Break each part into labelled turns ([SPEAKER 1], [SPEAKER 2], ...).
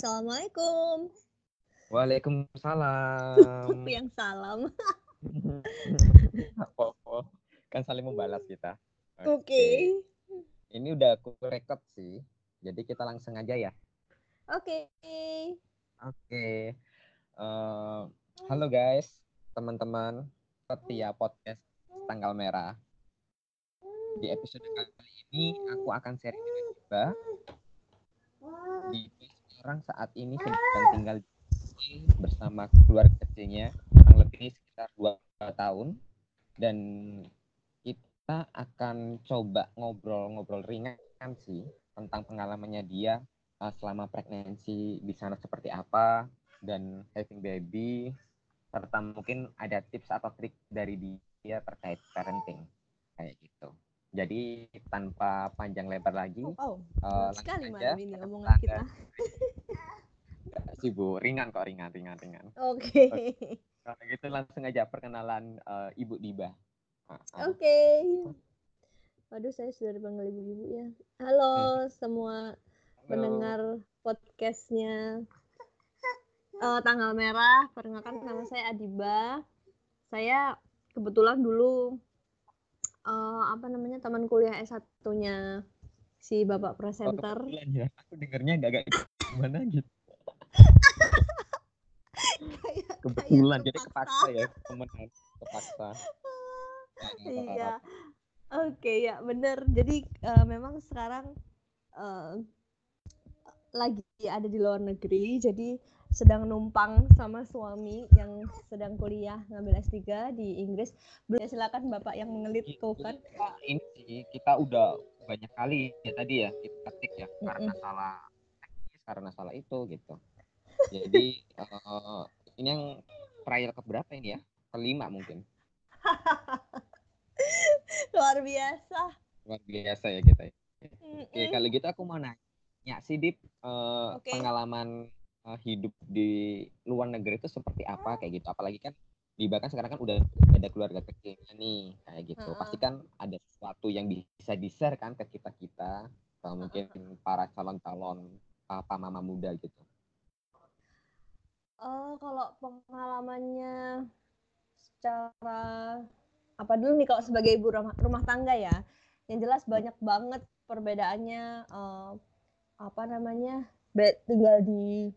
[SPEAKER 1] Assalamualaikum.
[SPEAKER 2] Waalaikumsalam.
[SPEAKER 1] Yang salam.
[SPEAKER 2] Apa-apa. Kan saling membalas kita.
[SPEAKER 1] Oke.
[SPEAKER 2] Ini udah aku record sih. Jadi kita langsung aja ya.
[SPEAKER 1] Oke.
[SPEAKER 2] Oke. Eh, halo guys, teman-teman setia podcast Tanggal Merah. Di episode kali ini aku akan sharing dengan Iba. Iba sekarang saat ini sedang tinggal di bersama keluarga kecilnya kurang lebih sekitar dua tahun dan kita akan coba ngobrol-ngobrol ringan sih tentang pengalamannya dia uh, selama pregnancy di sana seperti apa dan having baby serta mungkin ada tips atau trik dari dia terkait parenting kayak gitu. Jadi tanpa panjang lebar lagi,
[SPEAKER 1] Oh, oh.
[SPEAKER 2] uh,
[SPEAKER 1] sekali
[SPEAKER 2] langsung
[SPEAKER 1] malam
[SPEAKER 2] aja
[SPEAKER 1] ini omongan kita.
[SPEAKER 2] Bu, ringan kok ringan ringan ringan.
[SPEAKER 1] Oke.
[SPEAKER 2] Kalau gitu langsung aja perkenalan uh, Ibu Diba. Ah, ah.
[SPEAKER 1] Oke. Waduh, saya sudah dipanggil ibu-ibu ya. Halo semua
[SPEAKER 2] Halo.
[SPEAKER 1] pendengar podcastnya eh, Tanggal Merah. Perkenalkan nama saya Adiba. Saya kebetulan dulu eh, apa namanya teman kuliah S1-nya si Bapak
[SPEAKER 2] Oh,
[SPEAKER 1] presenter.
[SPEAKER 2] kebetulan ya, aku dengernya agak-agak gimana gitu.
[SPEAKER 1] Kayak-
[SPEAKER 2] Kebetulan,
[SPEAKER 1] kayak
[SPEAKER 2] jadi kepaksa ya temenan, kepaksa. Nggak apa-apa.
[SPEAKER 1] Iya. Oke ya bener. Jadi eh, memang sekarang eh, lagi ada di luar negeri. Jadi sedang numpang sama suami yang sedang kuliah ngambil S3 di Inggris. Boleh silakan Bapak yang mengelit tuh kan.
[SPEAKER 2] Ini sih kita udah banyak kali ya tadi ya kita ketik ya karena
[SPEAKER 1] Mm-mm.
[SPEAKER 2] salah teknis, karena salah itu gitu. Jadi eh, ini yang trial keberapa ini ya? Kelima mungkin.
[SPEAKER 1] Luar biasa.
[SPEAKER 2] Luar biasa ya kita. ya. Oke, kalau gitu aku mau nanya sih Dip, eh,
[SPEAKER 1] Oke.
[SPEAKER 2] pengalaman eh, hidup di luar negeri itu seperti apa kayak gitu. Apalagi kan di bahkan sekarang kan udah ada keluarga kecilnya nih kayak gitu.
[SPEAKER 1] Heeh.
[SPEAKER 2] Pasti kan ada sesuatu yang bisa di-share kan ke kita-kita atau mungkin para calon-calon papa mama muda gitu.
[SPEAKER 1] Eh, kalau pengalamannya secara apa dulu nih kalau sebagai ibu rumah, rumah tangga ya, yang jelas banyak banget perbedaannya eh, apa namanya tinggal di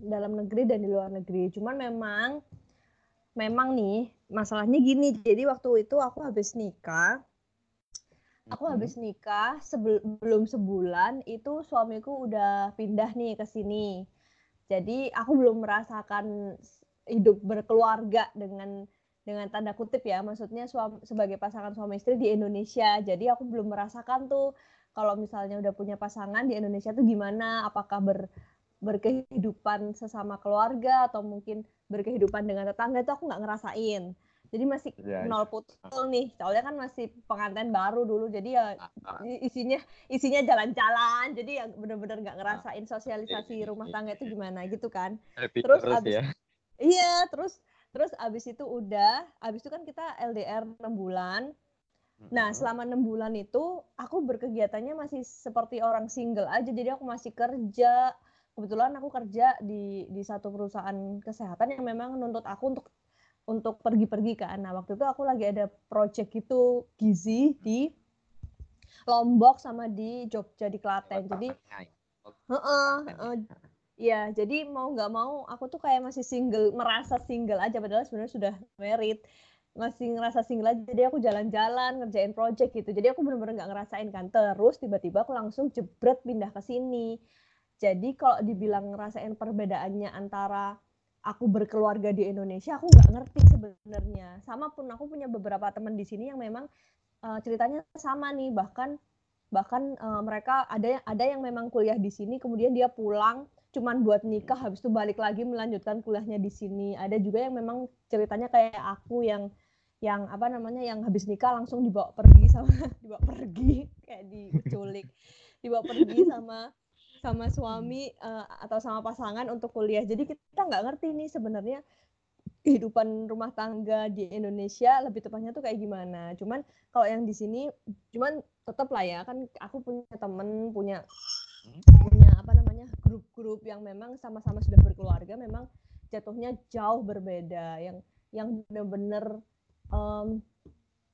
[SPEAKER 1] dalam negeri dan di luar negeri. Cuman memang memang nih masalahnya gini. Jadi waktu itu aku habis nikah, aku
[SPEAKER 2] Mhm.
[SPEAKER 1] habis nikah sebelum sebulan itu suamiku udah pindah nih ke sini. Jadi aku belum merasakan hidup berkeluarga dengan dengan tanda kutip ya, maksudnya suami, sebagai pasangan suami istri di Indonesia. Jadi aku belum merasakan tuh kalau misalnya udah punya pasangan di Indonesia tuh gimana, apakah ber, berkehidupan sesama keluarga atau mungkin berkehidupan dengan tetangga itu aku nggak ngerasain. Jadi masih
[SPEAKER 2] Iya,
[SPEAKER 1] nol putul nih, soalnya kan masih pengantin baru dulu, jadi ya
[SPEAKER 2] Ah,
[SPEAKER 1] i- isinya isinya jalan-jalan. Jadi ya bener-bener nggak ngerasain sosialisasi
[SPEAKER 2] Iya,
[SPEAKER 1] rumah
[SPEAKER 2] iya,
[SPEAKER 1] tangga itu gimana gitu kan.
[SPEAKER 2] Happy
[SPEAKER 1] terus
[SPEAKER 2] terus
[SPEAKER 1] abis-
[SPEAKER 2] ya.
[SPEAKER 1] iya terus terus abis itu udah abis itu kan kita LDR 6 bulan. Nah selama enam bulan itu aku berkegiatannya masih seperti orang single aja. Jadi aku masih kerja kebetulan aku kerja di di satu perusahaan kesehatan yang memang nuntut aku untuk untuk pergi-pergi kan nah waktu itu aku lagi ada project itu gizi di Lombok sama di Jogja di Klaten jadi Heeh, heeh. Iya, jadi mau nggak mau aku tuh kayak masih single, merasa single aja padahal sebenarnya sudah married. Masih ngerasa single aja, jadi aku jalan-jalan ngerjain project gitu. Jadi aku bener-bener nggak ngerasain kan. Terus tiba-tiba aku langsung jebret pindah ke sini. Jadi kalau dibilang ngerasain perbedaannya antara aku berkeluarga di Indonesia, aku nggak ngerti sebenarnya. Sama pun aku punya beberapa teman di sini yang memang eh, ceritanya sama nih, bahkan bahkan eh, mereka ada yang ada yang memang kuliah di sini kemudian dia pulang cuman buat nikah habis itu balik lagi melanjutkan kuliahnya di sini. Ada juga yang memang ceritanya kayak aku yang yang apa namanya yang habis nikah langsung dibawa pergi sama dibawa pergi kayak diculik. Dibawa pergi sama sama suami eh, atau sama pasangan untuk kuliah. Jadi kita nggak ngerti nih sebenarnya kehidupan rumah tangga di Indonesia lebih tepatnya tuh kayak gimana. Cuman kalau yang di sini, cuman tetap lah ya kan aku punya temen punya punya apa namanya grup-grup yang memang sama-sama sudah berkeluarga memang jatuhnya jauh berbeda. Yang yang benar-benar um,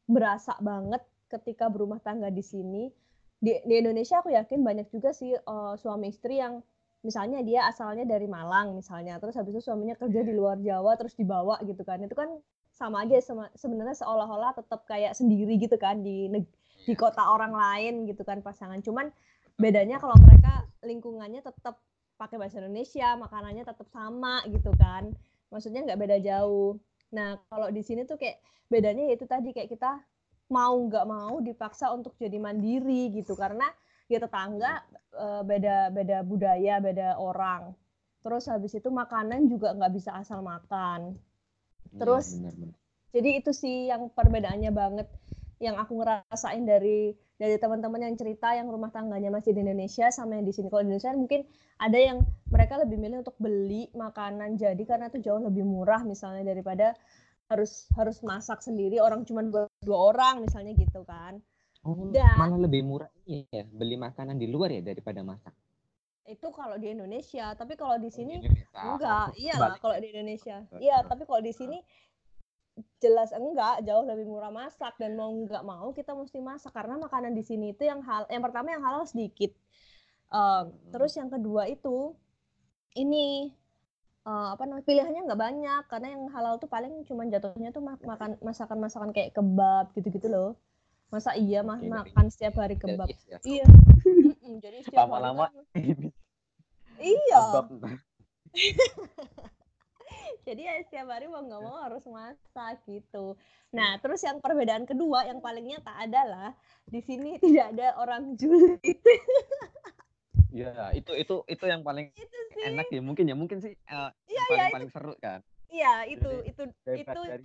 [SPEAKER 1] berasa banget ketika berumah tangga di sini di, di Indonesia aku yakin banyak juga sih uh, suami istri yang misalnya dia asalnya dari Malang misalnya terus habis itu suaminya kerja di luar Jawa terus dibawa gitu kan. Itu kan sama aja sama, sebenarnya seolah-olah tetap kayak sendiri gitu kan di di kota orang lain gitu kan pasangan. Cuman bedanya kalau mereka lingkungannya tetap pakai bahasa Indonesia makanannya tetap sama gitu kan. Maksudnya nggak beda jauh. Nah kalau di sini tuh kayak bedanya itu tadi kayak kita mau nggak mau dipaksa untuk jadi mandiri gitu. Karena ya tetangga uh, beda beda budaya beda orang. Terus habis itu makanan juga nggak bisa asal makan. Iya, terus ya, benar, benar. jadi itu sih yang perbedaannya banget. Yang aku ngerasain dari dari teman-teman yang cerita yang rumah tangganya masih di Indonesia sama yang di sini. Kalau di Indonesia mungkin ada yang mereka lebih milih untuk beli makanan jadi karena itu jauh lebih murah misalnya daripada harus harus masak sendiri orang cuma dua, orang misalnya gitu kan.
[SPEAKER 2] Oh, Dan, malah lebih murah ya beli makanan di luar ya daripada masak.
[SPEAKER 1] Itu kalau di Indonesia tapi kalau di sini Indonesia. enggak. Iyalah kalau di Indonesia. Iya tapi kalau di sini jelas enggak jauh lebih murah masak dan mau enggak mau kita mesti masak karena makanan di sini itu yang hal yang pertama yang halal sedikit. Uh, terus yang kedua itu ini uh, apa namanya pilihannya nggak banyak karena yang halal tuh paling cuma jatuhnya tuh makan masakan masakan kayak kebab gitu-gitu loh. Masa iya mah makan setiap hari kebab. ya. iya. Jadi setiap lama-lama kan, iya. Jadi ya setiap hari mau nggak mau harus masak gitu. Nah terus yang perbedaan kedua yang paling nyata adalah di sini tidak ada orang julid
[SPEAKER 2] Ya, itu itu itu yang paling itu sih. enak ya mungkin ya mungkin sih uh, ya, paling ya, paling itu, seru kan.
[SPEAKER 1] Iya, itu jadi, itu itu yang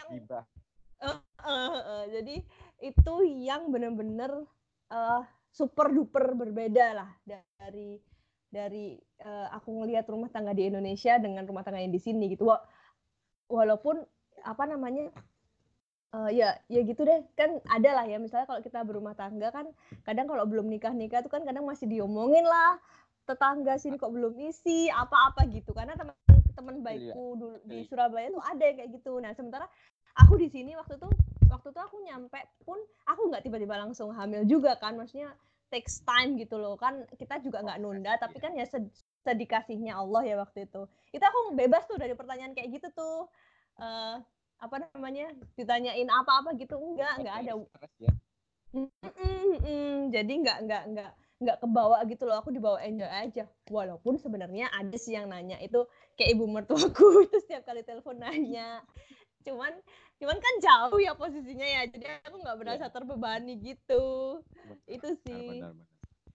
[SPEAKER 1] uh, uh, uh, jadi itu yang benar-benar uh, super duper berbeda lah dari dari uh, aku ngelihat rumah tangga di Indonesia dengan rumah tangga yang di sini gitu. Walaupun apa namanya uh, ya ya gitu deh kan ada lah ya misalnya kalau kita berumah tangga kan kadang kalau belum nikah nikah tuh kan kadang masih diomongin lah tetangga sini kok belum isi apa-apa gitu. Karena teman-teman iya. baikku dulu di iya. Surabaya tuh ada yang kayak gitu. Nah sementara aku di sini waktu itu waktu itu aku nyampe pun aku nggak tiba-tiba langsung hamil juga kan. Maksudnya takes time gitu loh. Kan kita juga nggak nunda tapi kan ya sedikasihnya Allah ya waktu itu. Itu aku bebas tuh dari pertanyaan kayak gitu tuh. Uh, apa namanya ditanyain apa-apa gitu. Enggak enggak ada. mm -mm, mm, jadi enggak enggak enggak nggak kebawa gitu loh aku dibawa enjoy aja. Walaupun sebenarnya ada sih yang nanya itu kayak ibu mertuaku itu setiap kali telepon nanya. Cuman cuman kan jauh ya posisinya ya jadi aku nggak berasa yeah. terbebani gitu. Benar, itu sih. benar, benar.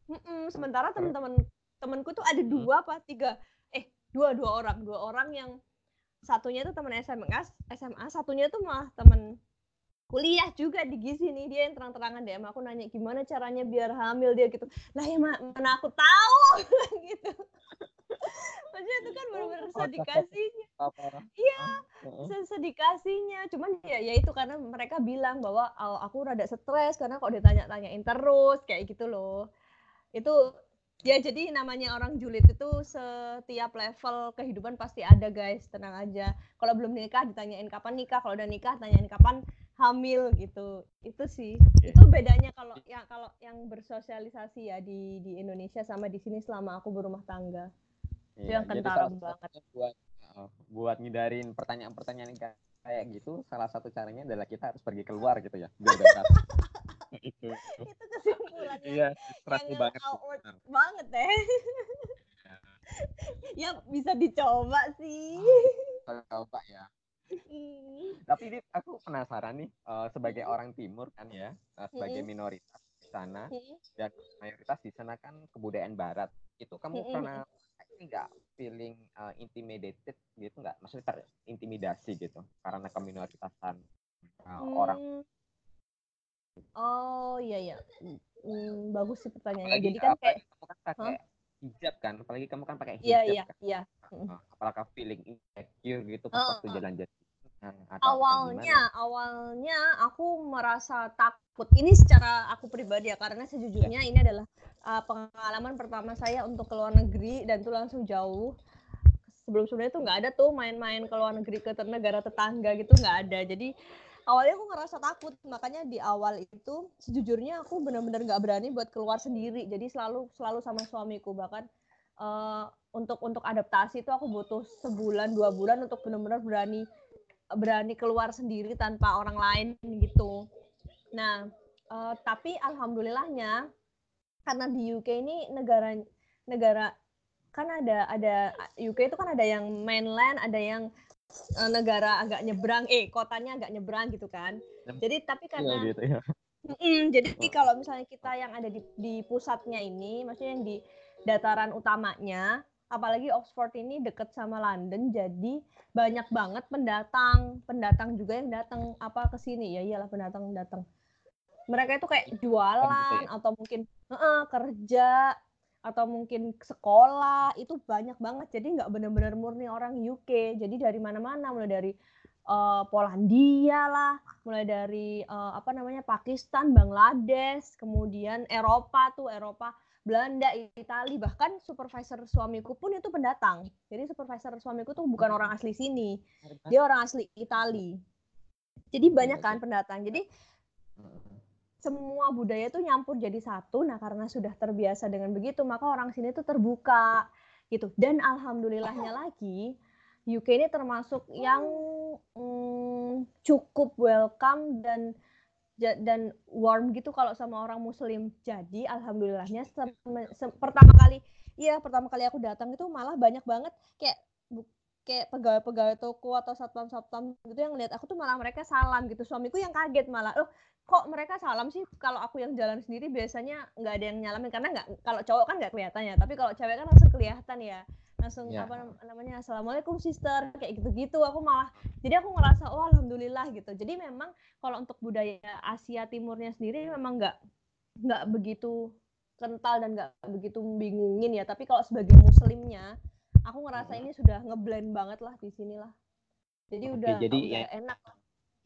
[SPEAKER 1] Mm -mm, sementara teman-teman temanku tuh ada dua apa tiga eh dua dua orang. Dua orang yang satunya tuh teman SMA SMA satunya tuh mah teman kuliah juga di gizi nih dia yang terang-terangan DM aku nanya gimana caranya biar hamil dia? Gitu. Lah ya mana aku tahu. Gitu. Maksudnya itu kan benar-benar sedikasinya. Iya sedikasinya. Cuman ya ya itu karena mereka bilang bahwa oh, aku rada stres karena kok ditanya-tanyain terus kayak gitu loh. Itu ya jadi namanya orang julid itu setiap level kehidupan pasti ada guys. Tenang aja. Kalau belum nikah ditanyain kapan nikah. Kalau udah nikah tanyain kapan hamil gitu. Itu sih. Okay. itu bedanya kalau ya kalau yang bersosialisasi ya di di Indonesia sama di sini selama aku berumah tangga. Yeah, itu iya, yang kentara banget.
[SPEAKER 2] buat uh, buat ngindarin pertanyaan-pertanyaan kayak gitu salah satu caranya adalah kita harus pergi keluar gitu ya biar
[SPEAKER 1] itu. Itu kesimpulannya.
[SPEAKER 2] Iya yang banget
[SPEAKER 1] banget deh ya bisa dicoba sih.
[SPEAKER 2] Coba ya tapi ini aku penasaran nih uh, sebagai orang timur kan ya, uh, sebagai minoritas di sana dan mayoritas di sana kan kebudayaan barat. Itu kamu pernah nggak feeling uh, intimidated gitu nggak? Maksudnya terintimidasi gitu karena keminoritasan uh, hmm. orang.
[SPEAKER 1] Oh iya iya, hmm, bagus sih pertanyaannya. Apalagi, Jadi kan kayak
[SPEAKER 2] kamu kan pakai huh? hijab kan, apalagi kamu kan pakai
[SPEAKER 1] iya,
[SPEAKER 2] hijab. Iya
[SPEAKER 1] iya kan? iya.
[SPEAKER 2] Uh, apakah feeling insecure gitu pas uh, waktu jalan-jalan.
[SPEAKER 1] Awalnya awalnya aku merasa takut. Ini secara aku pribadi ya karena sejujurnya yeah. ini adalah uh, pengalaman pertama saya untuk ke luar negeri dan itu langsung jauh. Sebelum sebelumnya tuh nggak ada tuh main-main ke luar negeri ke negara tetangga gitu nggak ada. Jadi awalnya aku ngerasa takut. Makanya di awal itu sejujurnya aku benar-benar nggak berani buat keluar sendiri. Jadi selalu selalu sama suamiku. Bahkan uh, untuk untuk adaptasi itu aku butuh sebulan dua bulan untuk benar-benar berani berani keluar sendiri tanpa orang lain gitu nah uh, tapi alhamdulillahnya karena di UK ini negara negara kan ada ada UK itu kan ada yang mainland, ada yang uh, negara agak nyebrang, eh kotanya agak nyebrang gitu kan. Jadi tapi iya, karena gitu, ya. Mm, jadi kalau misalnya kita yang ada di, di pusatnya ini, maksudnya yang di dataran utamanya, apalagi Oxford ini deket sama London, jadi banyak banget pendatang, pendatang juga yang datang apa ke sini ya, iyalah pendatang datang. Mereka itu kayak gitu jualan ya? atau mungkin uh, kerja atau mungkin sekolah itu banyak banget jadi nggak benar-benar murni orang UK jadi dari mana-mana mulai dari uh, Polandia lah mulai dari uh, apa namanya Pakistan Bangladesh kemudian Eropa tuh Eropa Belanda Italia bahkan supervisor suamiku pun itu pendatang. Jadi supervisor suamiku tuh bukan orang asli sini. Dia orang asli Italia jadi banyak kan pendatang. Jadi semua budaya itu nyampur jadi satu. Nah, karena sudah terbiasa dengan begitu, maka orang sini itu terbuka gitu. Dan alhamdulillahnya lagi, UK ini termasuk yang mm, cukup welcome dan dan warm gitu kalau sama orang muslim. Jadi alhamdulillahnya se, se, pertama kali iya pertama kali aku datang itu malah banyak banget kayak kayak pegawai-pegawai toko atau satpam-satpam gitu yang lihat aku tuh malah mereka salam gitu. Suamiku yang kaget malah, "Oh, kok mereka salam sih kalau aku yang jalan sendiri biasanya nggak ada yang nyalamin karena nggak kalau cowok kan nggak kelihatan ya tapi kalau cewek kan langsung kelihatan ya langsung ya. apa namanya assalamualaikum sister. Kayak gitu-gitu. Aku malah jadi aku ngerasa oh alhamdulillah gitu. Jadi memang kalau untuk budaya Asia Timurnya sendiri memang nggak nggak begitu kental dan nggak begitu bingungin ya. Tapi kalau sebagai muslimnya aku ngerasa ini sudah ngeblend banget lah di sini lah jadi Oke, udah
[SPEAKER 2] jadi ya, enak lah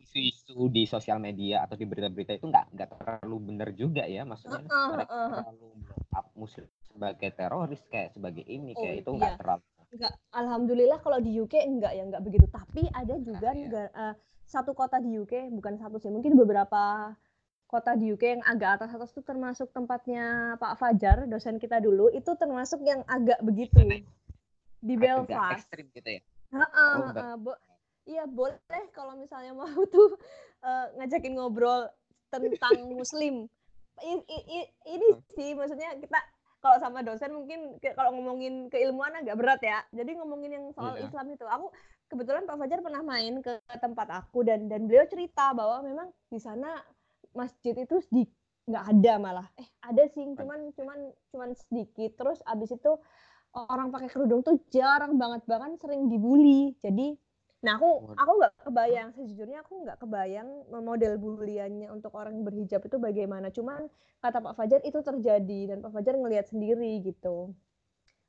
[SPEAKER 2] isu-isu di sosial media atau di berita-berita itu nggak nggak terlalu benar juga ya maksudnya uh, uh, mereka uh, terlalu up muslim sebagai teroris kayak sebagai ini oh, kayak itu nggak iya. terlalu
[SPEAKER 1] Enggak, alhamdulillah kalau di UK enggak ya enggak begitu. Tapi ada juga nah, negara uh, satu kota di UK bukan satu sih mungkin beberapa kota di UK yang agak atas atas itu termasuk tempatnya Pak Fajar dosen kita dulu itu termasuk yang agak begitu. Di Belfast. ekstrim gitu ya? Uh, uh, uh, uh, Iya boleh kalau misalnya mau tuh uh, ngajakin ngobrol tentang Muslim. I, i, i, ini sih maksudnya kita kalau sama dosen mungkin kalau ngomongin keilmuan agak berat ya. Jadi ngomongin yang soal yeah. Islam itu, aku kebetulan Pak Fajar pernah main ke tempat aku dan dan beliau cerita bahwa memang di sana masjid itu di nggak ada malah. Eh ada sih, cuman cuman cuman sedikit. Terus abis itu orang pakai kerudung tuh jarang banget bahkan sering dibully. Jadi Nah aku aku nggak kebayang sejujurnya aku nggak kebayang model buliannya untuk orang berhijab itu bagaimana. Cuman kata Pak Fajar itu terjadi dan Pak Fajar ngelihat sendiri gitu.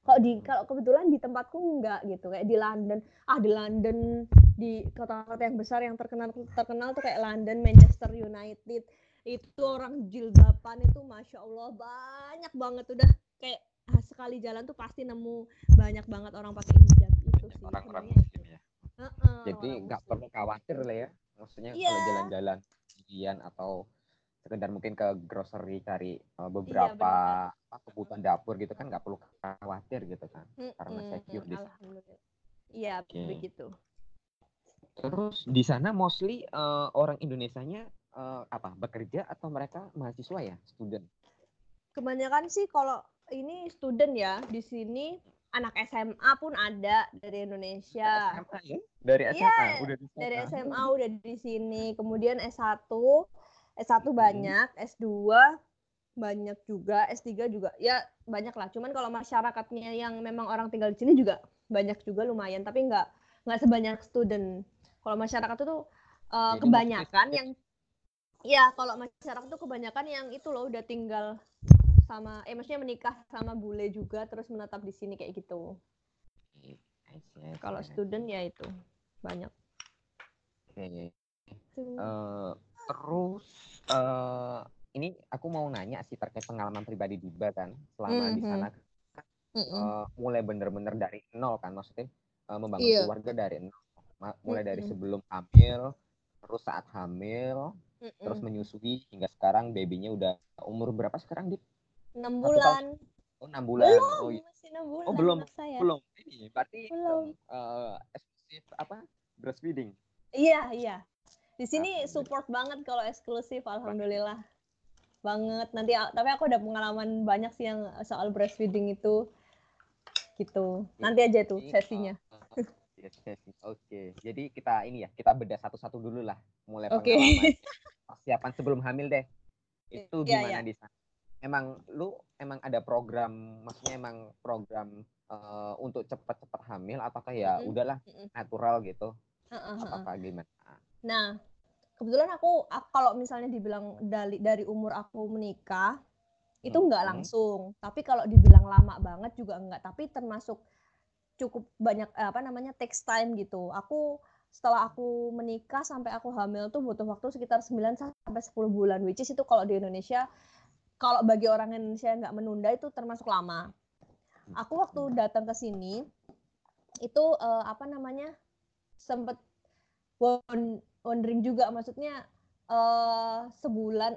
[SPEAKER 1] Kalau di kalau kebetulan di tempatku nggak gitu kayak di London. Ah di London di kota-kota yang besar yang terkenal terkenal tuh kayak London Manchester United. Itu orang jilbaban itu masya Allah banyak banget. Udah kayak ah, sekali jalan tuh pasti nemu banyak banget orang pakai hijab. Itu sih
[SPEAKER 2] orang-orang Jadi nggak perlu khawatir lah ya. Maksudnya yeah. kalau jalan-jalan sendirian atau sekedar mungkin ke grocery cari uh, beberapa iya, kebutuhan dapur gitu kan nggak perlu khawatir gitu kan mm-hmm. karena secure di sana.
[SPEAKER 1] Iya okay. begitu.
[SPEAKER 2] Terus di sana mostly uh, orang Indonesianya uh, apa bekerja atau mereka mahasiswa ya student?
[SPEAKER 1] Kebanyakan sih kalau ini student ya di sini anak SMA pun ada dari Indonesia. SMA
[SPEAKER 2] ya? Dari SMA yeah, udah
[SPEAKER 1] di sana. Dari SMA udah di sini. Kemudian S1 S1 hmm. banyak, S2 banyak juga, S3 juga. Ya banyak lah. Cuman kalau masyarakatnya yang memang orang tinggal di sini juga banyak juga lumayan, tapi nggak nggak sebanyak student. Kalau masyarakat itu uh, kebanyakan yang ya kalau masyarakat itu kebanyakan yang itu loh udah tinggal sama eh maksudnya menikah sama bule juga terus menetap di sini kayak gitu. Kalau student ya itu banyak.
[SPEAKER 2] Oke. Okay. Uh, terus uh, ini aku mau nanya sih terkait pengalaman pribadi Diba kan selama di
[SPEAKER 1] Mhm.
[SPEAKER 2] sana eh, mulai bener-bener dari nol kan maksudnya eh, membangun
[SPEAKER 1] Iya.
[SPEAKER 2] keluarga dari nol mulai dari
[SPEAKER 1] Mhm.
[SPEAKER 2] sebelum hamil terus saat hamil terus
[SPEAKER 1] Mhm.
[SPEAKER 2] menyusui hingga sekarang babynya udah umur berapa sekarang Dip?
[SPEAKER 1] Enam bulan
[SPEAKER 2] Oh enam bulan.
[SPEAKER 1] belum
[SPEAKER 2] Oh, iya.
[SPEAKER 1] masih enam bulan
[SPEAKER 2] oh belum
[SPEAKER 1] saya
[SPEAKER 2] belum. Ini berarti
[SPEAKER 1] Belum.
[SPEAKER 2] eh, eksklusif apa breastfeeding.
[SPEAKER 1] iya iya di sini
[SPEAKER 2] Alhamdulillah.
[SPEAKER 1] support banget kalau eksklusif alhamdulillah banget nanti tapi aku ada pengalaman banyak sih yang soal breastfeeding itu gitu nanti aja tuh sesinya
[SPEAKER 2] eh, eh. Oke, jadi kita ini ya kita bedah satu-satu dulu lah. Mulai
[SPEAKER 1] Oke.
[SPEAKER 2] pengalaman persiapan sebelum hamil deh. Itu
[SPEAKER 1] Iya,
[SPEAKER 2] gimana
[SPEAKER 1] iya.
[SPEAKER 2] di sana? Emang lu emang ada program, maksudnya emang program eh, untuk cepat-cepat hamil ataukah ya
[SPEAKER 1] Mm-mm.
[SPEAKER 2] udahlah
[SPEAKER 1] Mm-mm.
[SPEAKER 2] natural gitu?
[SPEAKER 1] Heeh.
[SPEAKER 2] Apakah gimana?
[SPEAKER 1] Nah, kebetulan aku, aku kalau misalnya dibilang dari dari umur aku menikah itu nggak
[SPEAKER 2] Hmm.
[SPEAKER 1] langsung. Tapi kalau dibilang lama banget juga enggak. Tapi termasuk cukup banyak eh, apa namanya takes time gitu. Aku setelah aku menikah sampai aku hamil tuh butuh waktu sekitar 9 sampai 10 bulan. Which is itu kalau di Indonesia kalau bagi orang Indonesia yang nggak menunda itu termasuk lama. Aku waktu datang ke sini itu eh, apa namanya sempet won- wondering juga. Maksudnya eh sebulan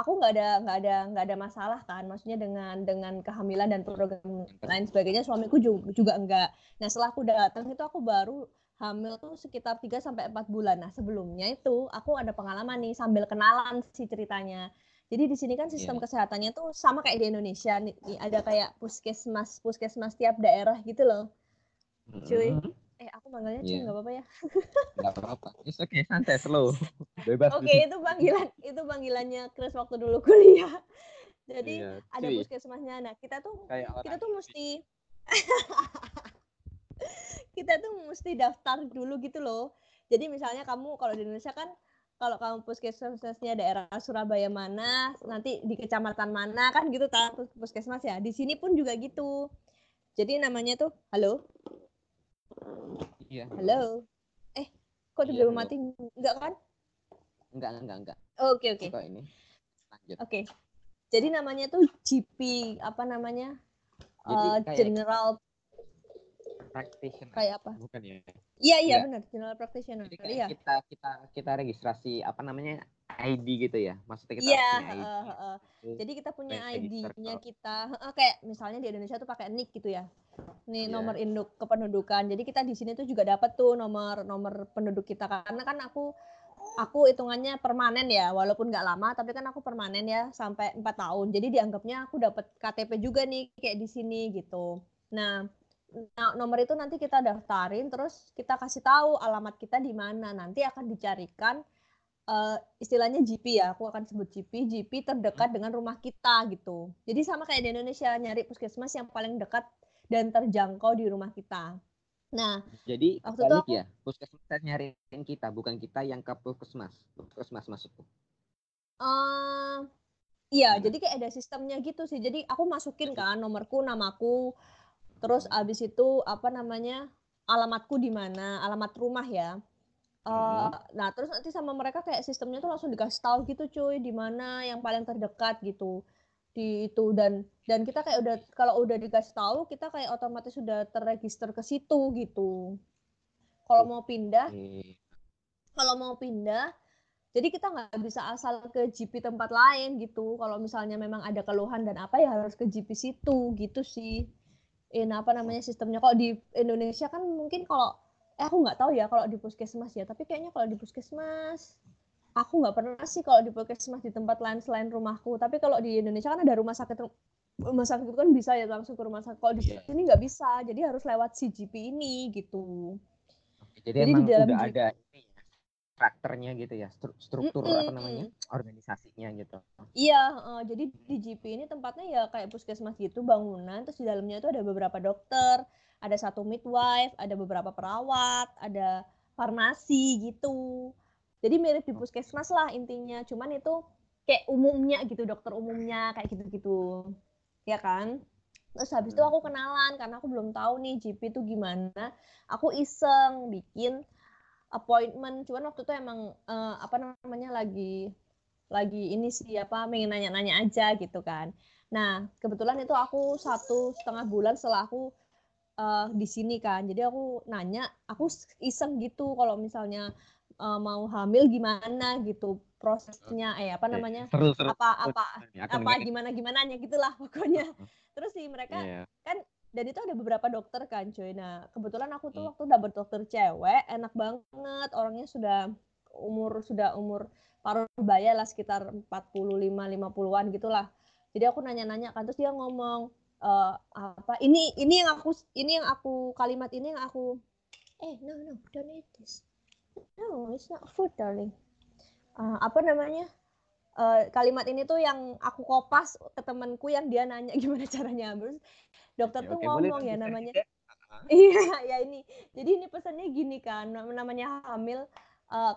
[SPEAKER 1] aku nggak ada nggak ada nggak ada masalah kan. Maksudnya dengan dengan kehamilan dan program lain sebagainya suamiku juga, juga enggak nah setelah aku datang itu aku baru hamil tuh sekitar 3 sampai 4 bulan. Nah sebelumnya itu aku ada pengalaman nih sambil kenalan sih ceritanya jadi di sini kan sistem
[SPEAKER 2] Iya.
[SPEAKER 1] kesehatannya tuh sama kayak di Indonesia nih, ada kayak puskesmas puskesmas tiap daerah gitu loh Cuy.
[SPEAKER 2] Mm-mm.
[SPEAKER 1] eh aku manggilnya cuy
[SPEAKER 2] Iya.
[SPEAKER 1] nggak apa-apa ya
[SPEAKER 2] Nggak apa-apa. It's okay, santai, slow. Bebas.
[SPEAKER 1] Oke, itu panggilan itu panggilannya Chris waktu dulu kuliah. Jadi
[SPEAKER 2] Iya,
[SPEAKER 1] ada puskesmasnya. Nah, kita tuh
[SPEAKER 2] Kayak
[SPEAKER 1] kita tuh mesti kita tuh mesti daftar dulu gitu loh. Jadi misalnya kamu kalau di Indonesia kan kalau kamu puskesmasnya daerah Surabaya mana, nanti di kecamatan mana kan gitu kan puskesmas ya. Di sini pun juga gitu. Jadi namanya tuh halo,
[SPEAKER 2] Iya.
[SPEAKER 1] halo. Eh, kok
[SPEAKER 2] Iya, halo.
[SPEAKER 1] mati? Enggak kan?
[SPEAKER 2] Enggak, enggak, enggak.
[SPEAKER 1] Oke, oke.
[SPEAKER 2] Kok ini? Lanjut.
[SPEAKER 1] Oke. Jadi namanya tuh GP apa namanya?
[SPEAKER 2] Jadi
[SPEAKER 1] Eh,
[SPEAKER 2] kayak
[SPEAKER 1] general
[SPEAKER 2] practitioner.
[SPEAKER 1] kayak apa?
[SPEAKER 2] Bukan ya?
[SPEAKER 1] Iya iya
[SPEAKER 2] Iya.
[SPEAKER 1] benar, general practitioner.
[SPEAKER 2] Jadi kayak
[SPEAKER 1] Iya.
[SPEAKER 2] kita kita kita registrasi apa namanya ID gitu ya? Maksudnya kita
[SPEAKER 1] Iya,
[SPEAKER 2] harus punya ID.
[SPEAKER 1] heeh, heeh.
[SPEAKER 2] Terus
[SPEAKER 1] Jadi kita punya ID-nya kita, heeh, kayak misalnya di Indonesia tuh pakai NIK gitu ya. Nih
[SPEAKER 2] Iya.
[SPEAKER 1] nomor induk kependudukan. Jadi kita di sini tuh juga dapat tuh nomor nomor penduduk kita karena kan aku aku hitungannya permanen ya, walaupun nggak lama tapi kan aku permanen ya sampai empat tahun. Jadi dianggapnya aku dapat KTP juga nih kayak di sini gitu. Nah, nah, nomor itu nanti kita daftarin terus kita kasih tahu alamat kita di mana. Nanti akan dicarikan eh, istilahnya GP ya, aku akan sebut GP, GP terdekat dengan rumah kita gitu. Jadi sama kayak di Indonesia nyari puskesmas yang paling dekat dan terjangkau di rumah kita. Nah,
[SPEAKER 2] Jadi
[SPEAKER 1] Waktu itu aku-
[SPEAKER 2] ya, puskesmas nyariin kita, bukan kita yang ke puskesmas. Puskesmas maksudku.
[SPEAKER 1] eh iya,
[SPEAKER 2] Gimana?
[SPEAKER 1] jadi kayak ada sistemnya gitu sih. Jadi aku masukin kan nomorku, namaku, terus abis itu apa namanya alamatku di mana, alamat rumah ya. Eh,
[SPEAKER 2] Hmm.
[SPEAKER 1] Nah, terus nanti sama mereka kayak sistemnya tuh langsung dikasih tahu gitu cuy, di mana yang paling terdekat gitu di itu dan dan kita kayak udah kalau udah dikasih tahu kita kayak otomatis sudah terregister ke situ gitu. Kalau mau pindah
[SPEAKER 2] Oke.
[SPEAKER 1] kalau mau pindah jadi kita nggak bisa asal ke GP tempat lain gitu kalau misalnya memang ada keluhan dan apa ya harus ke GP situ gitu sih in apa namanya sistemnya. Kalau di Indonesia kan mungkin kalau eh aku nggak tahu ya kalau di puskesmas ya tapi kayaknya kalau di puskesmas aku nggak pernah sih kalau di puskesmas di tempat lain selain rumahku. Tapi kalau di Indonesia kan ada rumah sakit rumah sakit itu kan bisa ya langsung ke rumah sakit. Kalau di
[SPEAKER 2] Iya.
[SPEAKER 1] sini nggak bisa jadi harus lewat si GP ini gitu.
[SPEAKER 2] Jadi,
[SPEAKER 1] Jadi di
[SPEAKER 2] emang
[SPEAKER 1] dalam
[SPEAKER 2] udah ada ini karakternya gitu ya, stru- struktur apa
[SPEAKER 1] Mm-mm.
[SPEAKER 2] namanya, organisasinya gitu.
[SPEAKER 1] Iya, heeh, jadi di GP ini tempatnya ya kayak puskesmas gitu, bangunan, terus di dalamnya itu ada beberapa dokter, ada satu midwife, ada beberapa perawat, ada farmasi gitu. Jadi mirip di puskesmas lah intinya, cuman itu kayak umumnya gitu, dokter umumnya kayak gitu-gitu. Ya kan? Terus habis itu aku kenalan karena aku belum tahu nih GP itu gimana. Aku iseng bikin appointment, cuman waktu itu emang eh, apa namanya lagi lagi ini sih apa pengen nanya-nanya aja gitu kan. Nah kebetulan itu aku satu setengah bulan setelah aku uh, di sini kan. Jadi aku nanya, aku iseng gitu kalau misalnya uh, mau hamil gimana gitu prosesnya eh apa namanya
[SPEAKER 2] seru, seru,
[SPEAKER 1] apa apa apa gimana gimana nya gitulah pokoknya terus sih mereka yeah. kan dan itu ada beberapa dokter kan cuy. Nah kebetulan aku tuh hmm. waktu dapet dokter cewek enak banget. Orangnya sudah umur sudah umur paruh baya lah sekitar 45 50-an gitulah. Jadi aku nanya-nanya kan terus dia ngomong uh, apa ini ini yang aku ini yang aku kalimat ini yang aku eh no no don't eat this. No it's not food darling. Uh, apa namanya uh, kalimat ini tuh yang aku kopas ke temanku yang dia nanya gimana caranya terus dokter ya, tuh okay, ngomong ya namanya. iya ya ini. Jadi ini pesannya gini kan namanya hamil uh,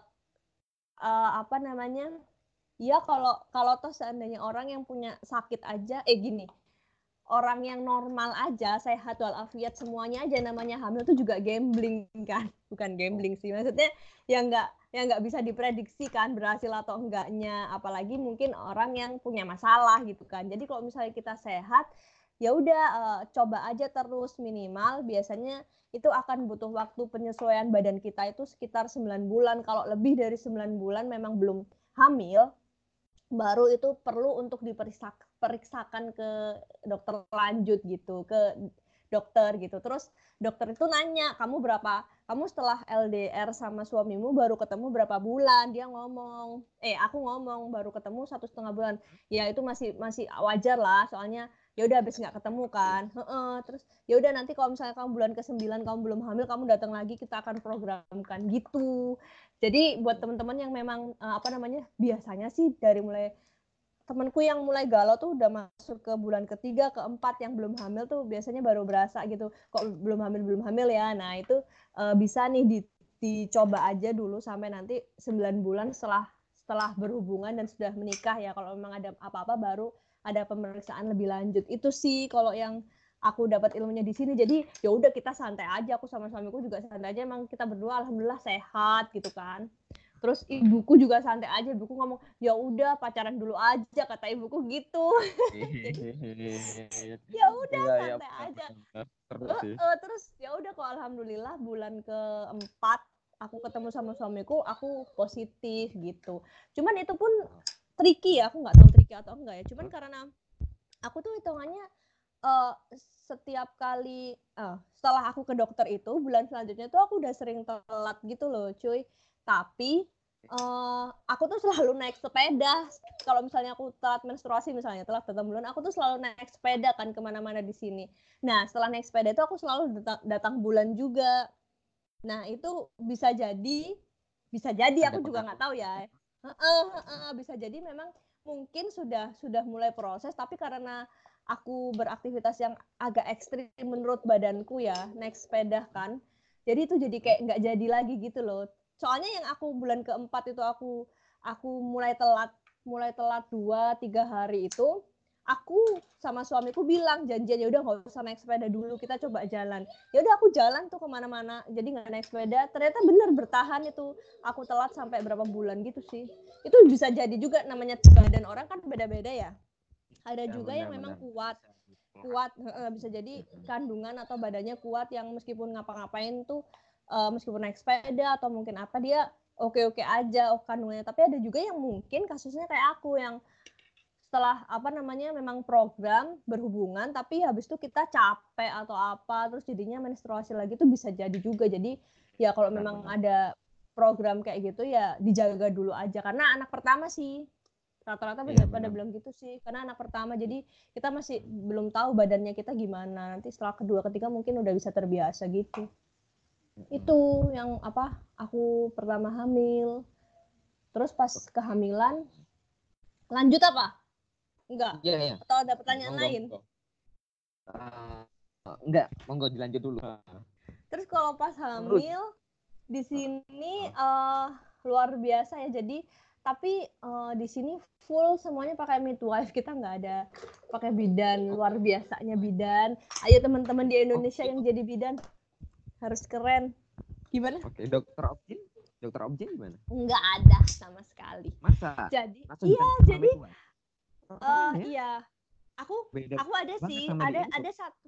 [SPEAKER 1] uh, apa namanya? Ya kalau kalau toh seandainya orang yang punya sakit aja eh gini. Orang yang normal aja sehat walafiat semuanya aja namanya hamil itu juga gambling kan? Bukan gambling sih maksudnya yang nggak yang nggak bisa diprediksi kan berhasil atau enggaknya. Apalagi mungkin orang yang punya masalah gitu kan. Jadi kalau misalnya kita sehat ya udah uh, coba aja terus minimal. Biasanya itu akan butuh waktu penyesuaian badan kita itu sekitar 9 bulan. Kalau lebih dari 9 bulan memang belum hamil baru itu perlu untuk diperiksakan ke dokter lanjut gitu ke dokter gitu. Terus dokter itu nanya kamu berapa? Kamu setelah LDR sama suamimu baru ketemu berapa bulan? Dia ngomong eh aku ngomong baru ketemu satu setengah bulan. Ya itu masih masih wajar lah soalnya ya udah habis nggak ketemu kan. Heeh, terus ya udah nanti kalau misalnya kamu bulan ke sembilan kamu belum hamil kamu datang lagi kita akan programkan gitu. Jadi buat teman-teman yang memang eh, apa namanya biasanya sih dari mulai temanku yang mulai galau tuh udah masuk ke bulan ketiga, keempat yang belum hamil tuh biasanya baru berasa gitu. Kok belum hamil belum hamil ya. Nah, itu uh, bisa nih di, dicoba aja dulu sampai nanti 9 bulan setelah setelah berhubungan dan sudah menikah ya. Kalau memang ada apa-apa baru ada pemeriksaan lebih lanjut. Itu sih kalau yang aku dapat ilmunya di sini. Jadi ya udah kita santai aja. Aku sama suamiku juga santai aja. Emang kita berdua alhamdulillah sehat gitu kan terus ibuku juga santai aja ibuku ngomong ya udah pacaran dulu aja kata ibuku gitu. Ya udah ya, santai ya, aja. terus, uh, uh, terus ya udah kok alhamdulillah bulan keempat aku ketemu sama suamiku aku positif gitu. Cuman itu pun tricky ya aku nggak tahu tricky atau enggak ya. Cuman karena aku tuh hitungannya uh, setiap kali uh, setelah aku ke dokter itu bulan selanjutnya tuh aku udah sering telat gitu loh cuy tapi uh, aku tuh selalu naik sepeda. Kalau misalnya aku telat menstruasi misalnya telat datang bulan aku tuh selalu naik sepeda kan ke mana-mana di sini. Nah setelah naik sepeda itu aku selalu datang, datang bulan juga. Nah itu bisa jadi bisa jadi aku juga nggak tahu ya. uh, uh, uh, bisa jadi memang mungkin sudah sudah mulai proses tapi karena aku beraktivitas yang agak ekstrim menurut badanku ya naik sepeda kan jadi itu jadi kayak nggak jadi lagi gitu loh soalnya yang aku bulan keempat itu aku aku mulai telat mulai telat dua tiga hari itu aku sama suamiku bilang janjian ya udah nggak usah naik sepeda dulu kita coba jalan. Ya udah aku jalan tuh ke mana-mana jadi nggak naik sepeda. Ternyata bener bertahan itu aku telat sampai berapa bulan gitu sih. Itu bisa jadi juga namanya badan orang kan beda-beda ya. Ada ya, juga benar, yang memang benar. kuat kuat bisa jadi kandungan atau badannya kuat yang meskipun ngapa-ngapain tuh uh, meskipun naik sepeda atau mungkin apa dia oke-oke aja oh kandungannya tapi ada juga yang mungkin kasusnya kayak aku yang setelah apa namanya memang program berhubungan tapi habis itu kita capek atau apa terus jadinya menstruasi lagi itu bisa jadi juga. Jadi ya kalau memang ada program kayak gitu ya dijaga dulu aja. Karena anak pertama sih rata-rata ya, pada bilang gitu sih. Karena anak pertama jadi kita masih belum tahu badannya kita gimana. Nanti setelah kedua ketiga mungkin udah bisa terbiasa gitu itu yang apa aku pertama hamil. Terus pas kehamilan lanjut apa? Enggak?
[SPEAKER 2] Iya, iya.
[SPEAKER 1] atau ada pertanyaan monggo, lain?
[SPEAKER 2] Uh, enggak monggo dilanjut dulu.
[SPEAKER 1] Terus kalau pas hamil di sini uh, luar biasa ya. Jadi tapi uh, di sini full semuanya pakai midwife. Kita nggak ada pakai bidan luar biasanya bidan. Ayo teman-teman di Indonesia yang jadi bidan harus keren gimana
[SPEAKER 2] oke dokter Opin dokter objek gimana?
[SPEAKER 1] Nggak ada sama sekali.
[SPEAKER 2] Masa?
[SPEAKER 1] Jadi,
[SPEAKER 2] Langsung
[SPEAKER 1] iya, jadi,
[SPEAKER 2] Oh,
[SPEAKER 1] uh,
[SPEAKER 2] ya?
[SPEAKER 1] iya, aku
[SPEAKER 2] Beda
[SPEAKER 1] aku ada sih, ada
[SPEAKER 2] itu.
[SPEAKER 1] ada satu,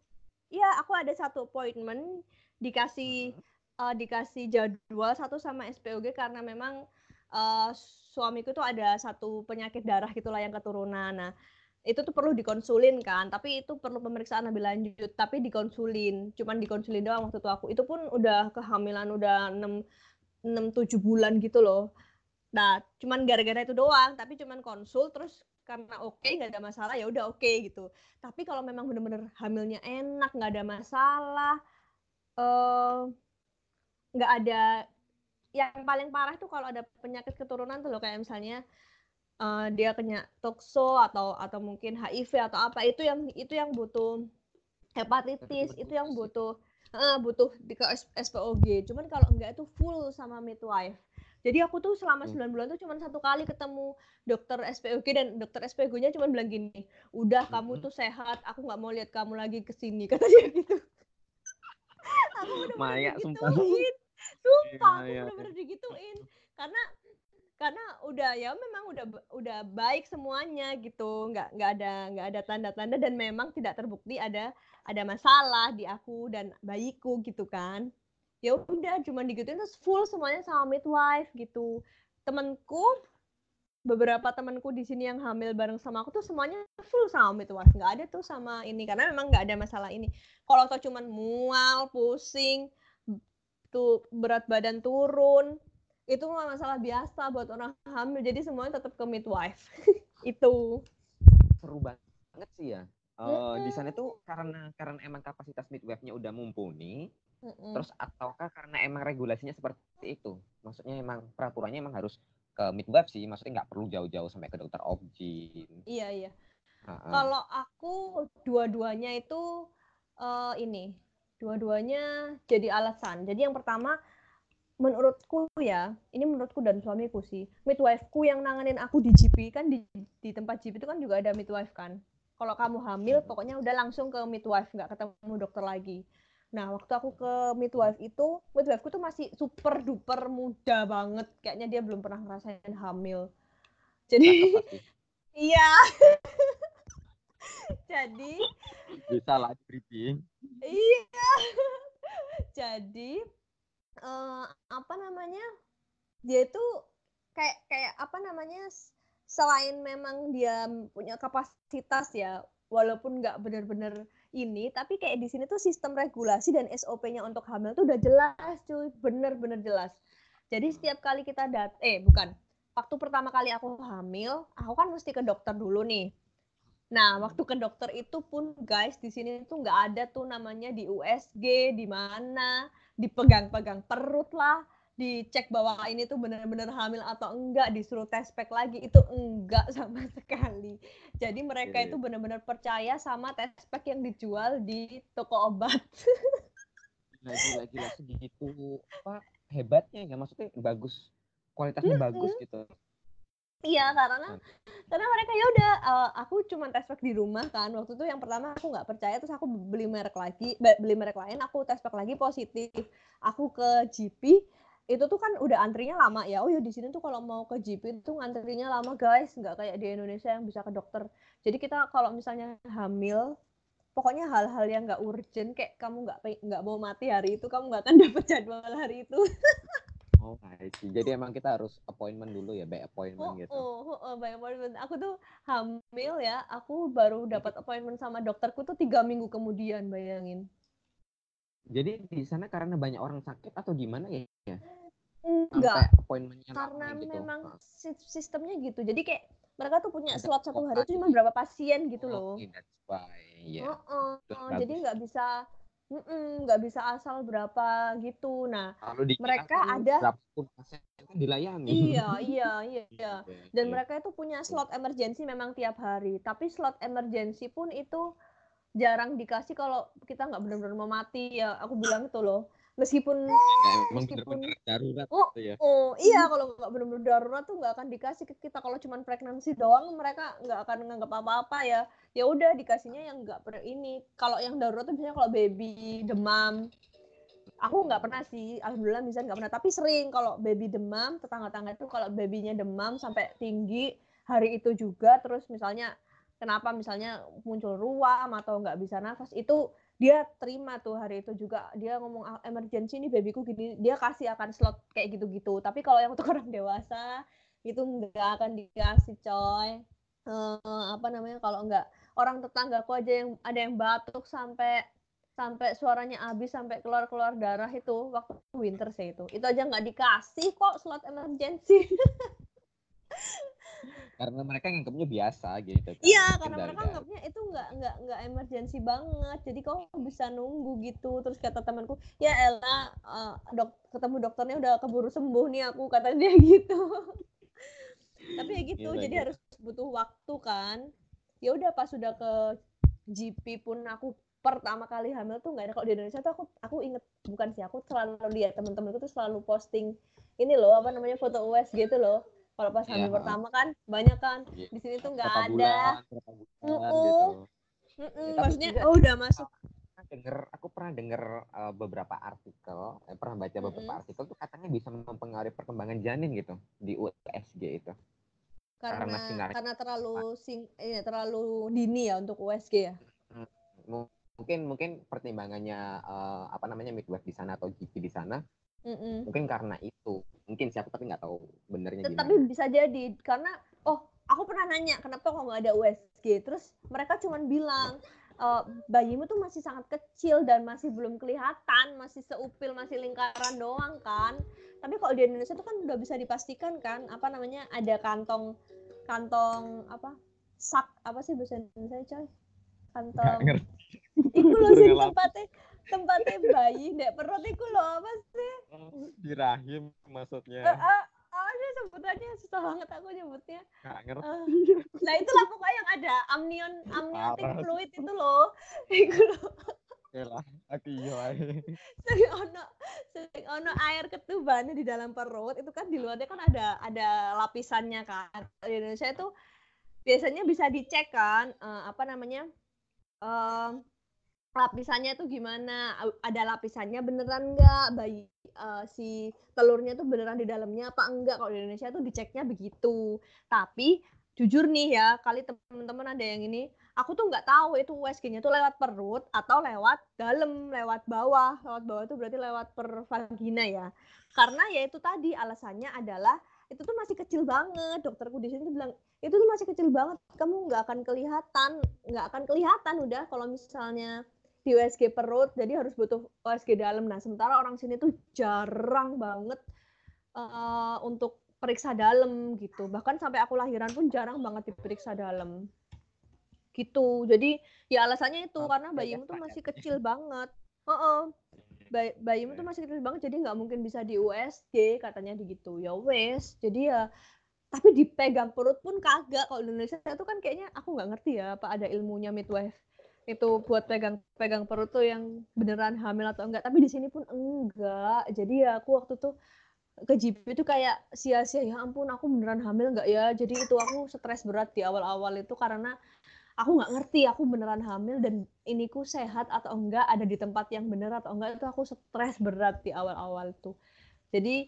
[SPEAKER 1] iya aku ada satu appointment dikasih
[SPEAKER 2] Hmm.
[SPEAKER 1] uh, dikasih jadwal satu sama SPOG karena memang uh, suamiku tuh ada satu penyakit darah gitulah yang keturunan. Nah, itu tuh perlu dikonsulin kan, tapi itu perlu pemeriksaan lebih lanjut, tapi dikonsulin, cuman dikonsulin doang waktu itu aku. Itu pun udah kehamilan udah 6 6 7 bulan gitu loh. Nah, cuman gara-gara itu doang, tapi cuman konsul terus karena oke nggak ada masalah ya udah oke gitu. Tapi kalau memang bener-bener hamilnya enak nggak ada masalah, eh nggak ada yang paling parah tuh kalau ada penyakit keturunan tuh loh kayak misalnya eh, dia kena tokso atau atau mungkin HIV atau apa itu yang itu yang butuh hepatitis itu yang butuh eh, butuh di ke SPOG. Cuman kalau enggak itu full sama midwife. Jadi aku tuh selama
[SPEAKER 2] Hmm.
[SPEAKER 1] 9 bulan tuh cuman satu kali ketemu dokter SPOG dan dokter SPOG-nya cuma bilang gini, udah kamu
[SPEAKER 2] Mhm.
[SPEAKER 1] tuh sehat, aku nggak mau lihat kamu lagi ke sini kata dia gitu. aku bener-bener
[SPEAKER 2] Maya, sumpah.
[SPEAKER 1] digituin. Sumpah, aku
[SPEAKER 2] Iya, iya,
[SPEAKER 1] bener-bener digituin. Karena karena udah ya memang udah udah baik semuanya gitu. Nggak nggak ada nggak ada tanda-tanda dan memang tidak terbukti ada ada masalah di aku dan bayiku gitu kan. Ya udah cuma digituin terus full semuanya sama midwife gitu. Temanku beberapa temanku di sini yang hamil bareng sama aku tuh semuanya full sama midwife. Nggak ada tuh sama ini karena memang nggak ada masalah ini. Kalau tau cuman mual pusing tuh berat badan turun itu mah masalah biasa buat orang hamil jadi semuanya tetap ke midwife itu
[SPEAKER 2] Seru banget sih ya. Eh, di sana tuh karena karena emang kapasitas midwife-nya udah mumpuni,
[SPEAKER 1] Mm-mm.
[SPEAKER 2] terus ataukah karena emang regulasinya seperti itu? Maksudnya emang peraturannya emang harus ke midwife sih, maksudnya nggak perlu jauh-jauh sampai ke dokter objin.
[SPEAKER 1] iya iya
[SPEAKER 2] Heeh.
[SPEAKER 1] Kalau aku dua-duanya itu eh, ini, dua-duanya jadi alasan. Jadi yang pertama menurutku ya, ini menurutku dan suamiku sih, midwife-ku yang nanganin aku di GP kan di, di tempat GP itu kan juga ada midwife kan. Kalau kamu hamil,
[SPEAKER 2] Hmm.
[SPEAKER 1] pokoknya udah langsung ke midwife, nggak ketemu dokter lagi. Nah, waktu aku ke midwife itu, midwife-ku tuh masih super duper muda banget. Kayaknya dia belum pernah ngerasain hamil. Jadi, iya. Jadi,
[SPEAKER 2] Bisa lah briefing.
[SPEAKER 1] Iya. Jadi eh, apa namanya? Dia itu kayak kayak apa namanya? Selain memang dia punya kapasitas ya, walaupun nggak benar-benar ini, tapi kayak di sini tuh sistem regulasi dan SOP-nya untuk hamil tuh udah jelas, cuy, bener-bener jelas. Jadi setiap kali kita dat, eh bukan, waktu pertama kali aku hamil, aku kan mesti ke dokter dulu nih. Nah, waktu ke dokter itu pun guys di sini tuh nggak ada tuh namanya di USG, di mana, dipegang-pegang perut lah, dicek bahwa ini tuh benar-benar hamil atau enggak, disuruh tes pack lagi itu enggak sama sekali. Jadi mereka
[SPEAKER 2] Oke.
[SPEAKER 1] itu benar-benar percaya sama tes pack yang dijual di toko obat.
[SPEAKER 2] Gila, gila, segitu apa hebatnya ya maksudnya bagus kualitasnya bagus gitu.
[SPEAKER 1] Iya, karena karena mereka ya udah eh, aku cuma tes pack di rumah kan. Waktu itu yang pertama aku nggak percaya terus aku beli merek lagi, be- beli merek lain, aku tes pack lagi positif. Aku ke GP itu tuh kan udah antrinya lama ya. Oh ya di sini tuh kalau mau ke GP itu antrinya lama guys, nggak kayak di Indonesia yang bisa ke dokter. Jadi kita kalau misalnya hamil pokoknya hal-hal yang nggak urgent kayak kamu nggak nggak mau mati hari itu kamu nggak akan dapet jadwal hari itu
[SPEAKER 2] Oh, I see. Jadi emang kita harus appointment dulu ya, by appointment
[SPEAKER 1] Oh,
[SPEAKER 2] gitu.
[SPEAKER 1] oh, oh, oh, by appointment. Aku tuh hamil ya, aku baru dapat appointment sama dokterku tuh tiga minggu kemudian, bayangin.
[SPEAKER 2] Jadi di sana karena banyak orang sakit atau gimana ya?
[SPEAKER 1] Enggak,
[SPEAKER 2] appointmentnya
[SPEAKER 1] karena
[SPEAKER 2] gitu.
[SPEAKER 1] memang si- sistemnya gitu. Jadi kayak mereka tuh punya slot satu hari itu cuma
[SPEAKER 2] gitu.
[SPEAKER 1] berapa pasien gitu
[SPEAKER 2] Oh,
[SPEAKER 1] loh.
[SPEAKER 2] okay, that's why. Ya.
[SPEAKER 1] Oh, oh, oh, jadi nggak bisa, mm-mm, nggak bisa asal berapa gitu. Nah,
[SPEAKER 2] kita
[SPEAKER 1] mereka
[SPEAKER 2] kan
[SPEAKER 1] ada-
[SPEAKER 2] berapa pun pasien kan dilayani.
[SPEAKER 1] iya, iya, iya, iya.
[SPEAKER 2] Oke,
[SPEAKER 1] Dan
[SPEAKER 2] oke.
[SPEAKER 1] mereka itu punya slot emergency memang tiap hari. Tapi slot emergency pun itu jarang dikasih kalau kita nggak benar-benar mau mati ya. Aku bilang itu loh. Meskipun
[SPEAKER 2] Ya, emang
[SPEAKER 1] meskipun-
[SPEAKER 2] bener-bener darurat
[SPEAKER 1] Oh,
[SPEAKER 2] gitu ya.
[SPEAKER 1] oh iya kalau nggak benar-benar darurat tuh nggak akan dikasih ke kita. Kalau cuma pregnancy doang mereka nggak akan nganggap apa-apa ya. Ya udah dikasihnya yang nggak per ini. Kalau yang darurat tuh biasanya kalau baby demam aku nggak pernah sih alhamdulillah misalnya nggak pernah tapi sering kalau baby demam tetangga-tangga itu kalau babynya demam sampai tinggi hari itu juga terus misalnya kenapa misalnya muncul ruam atau nggak bisa nafas itu dia terima tuh hari itu juga. Dia ngomong ah, emergency nih babyku gini dia kasih akan slot kayak gitu-gitu. Tapi kalau yang untuk orang dewasa itu nggak akan dikasih coy. Uh, apa namanya kalau nggak orang tetanggaku aja yang ada yang batuk sampai sampai suaranya habis sampai keluar keluar darah itu waktu winter sih itu. Itu aja nggak dikasih kok slot emergency
[SPEAKER 2] karena mereka nganggapnya biasa gitu kan.
[SPEAKER 1] Iya, karena mereka nganggapnya itu nggak nggak nggak emergensi banget. Jadi kau bisa nunggu gitu. Terus kata temanku, ya Ella, uh, dok ketemu dokternya udah keburu sembuh nih aku kata dia gitu. Tapi ya gitu, Gila, jadi gitu. harus butuh waktu kan. Ya udah pas sudah ke GP pun aku pertama kali hamil tuh nggak ada kalau di Indonesia tuh aku aku inget bukan sih aku selalu lihat teman-temanku tuh selalu posting ini loh apa namanya foto US gitu loh kalau pas hamil yeah. pertama kan banyak kan. Yeah. Di sini tuh nggak ada. Bulan, uh -uh. gitu. Uh. Ya, Maksudnya juga, oh udah masuk.
[SPEAKER 2] Denger, aku pernah dengar uh, beberapa artikel, eh, pernah baca beberapa mm -hmm. artikel tuh katanya bisa mempengaruhi perkembangan janin gitu di USG itu.
[SPEAKER 1] Karena karena, karena terlalu sing, eh, terlalu dini ya untuk USG ya.
[SPEAKER 2] Mungkin mungkin pertimbangannya uh, apa namanya midwife di sana atau GP di sana Mm-mm. Mungkin karena itu. Mungkin siapa tapi nggak tahu benernya
[SPEAKER 1] gimana. Tapi bisa jadi karena oh aku pernah nanya kenapa kok nggak ada USG. Terus mereka cuma bilang e, bayimu tuh masih sangat kecil dan masih belum kelihatan, masih seupil, masih lingkaran doang kan. Tapi kalau di Indonesia tuh kan udah bisa dipastikan kan apa namanya ada kantong kantong apa sak apa sih bahasa Indonesia coy kantong itu loh sih tempatnya tempatnya bayi dek perut itu loh apa sih?
[SPEAKER 2] Oh, di rahim maksudnya.
[SPEAKER 1] Uh, uh, oh sebutannya susah banget aku nyebutnya. Gak ngerti. Uh, nah itulah pokoknya yang ada amnion amniotic fluid itu loh itu loh
[SPEAKER 2] lah, aku iya
[SPEAKER 1] Sering ono, sering ono air ketubannya di dalam perut itu kan di luarnya kan ada ada lapisannya kan. Di Indonesia itu biasanya bisa dicek kan uh, apa namanya uh, lapisannya tuh gimana? Ada lapisannya beneran nggak? Bayi uh, si telurnya tuh beneran di dalamnya apa enggak? Kalau di Indonesia tuh diceknya begitu. Tapi jujur nih ya kali teman-teman ada yang ini aku tuh nggak tahu itu USG-nya tuh lewat perut atau lewat dalam lewat bawah. Lewat bawah itu berarti lewat per vagina ya. Karena ya itu tadi alasannya adalah itu tuh masih kecil banget. Dokterku di sini tuh bilang itu tuh masih kecil banget kamu nggak akan kelihatan nggak akan kelihatan udah kalau misalnya di USG perut jadi harus butuh USG dalam. Nah sementara orang sini tuh jarang banget uh, untuk periksa dalam gitu. Bahkan sampai aku lahiran pun jarang banget diperiksa dalam. Gitu. Jadi ya alasannya itu oh, karena bayimu tuh masih kecil banget. Uh -uh. Bay bayimu tuh masih kecil banget jadi nggak mungkin bisa di USG katanya gitu ya wes jadi ya tapi dipegang perut pun kagak. Kalau Indonesia itu kan kayaknya aku nggak ngerti ya apa ada ilmunya midwife itu buat pegang-pegang perut tuh yang beneran hamil atau enggak. Tapi di sini pun enggak. Jadi ya aku waktu tuh ke GP itu kayak sia-sia ya ampun aku beneran hamil enggak ya? Jadi itu aku stres berat di awal-awal itu karena aku nggak ngerti aku beneran hamil dan iniku sehat atau enggak ada di tempat yang bener atau enggak itu aku stres berat di awal-awal tuh. Jadi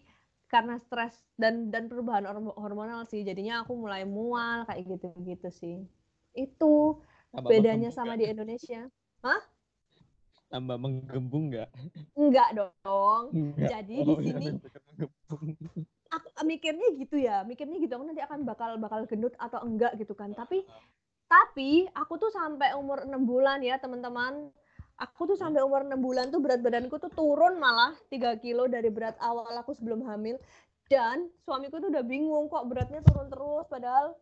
[SPEAKER 1] karena stres dan dan perubahan hormonal sih jadinya aku mulai mual kayak gitu-gitu sih. Itu Tambah bedanya sama di Indonesia. Hah?
[SPEAKER 2] Tambah menggembung nggak?
[SPEAKER 1] Enggak dong. Enggak. Jadi oh, di iya, sini aku mikirnya gitu ya, mikirnya gitu aku nanti akan bakal bakal gendut atau enggak gitu kan. Tapi tapi aku tuh sampai umur enam bulan ya, teman-teman. Aku tuh sampai umur enam bulan tuh berat badanku tuh turun malah 3 kilo dari berat awal aku sebelum hamil. Dan suamiku tuh udah bingung kok beratnya turun terus padahal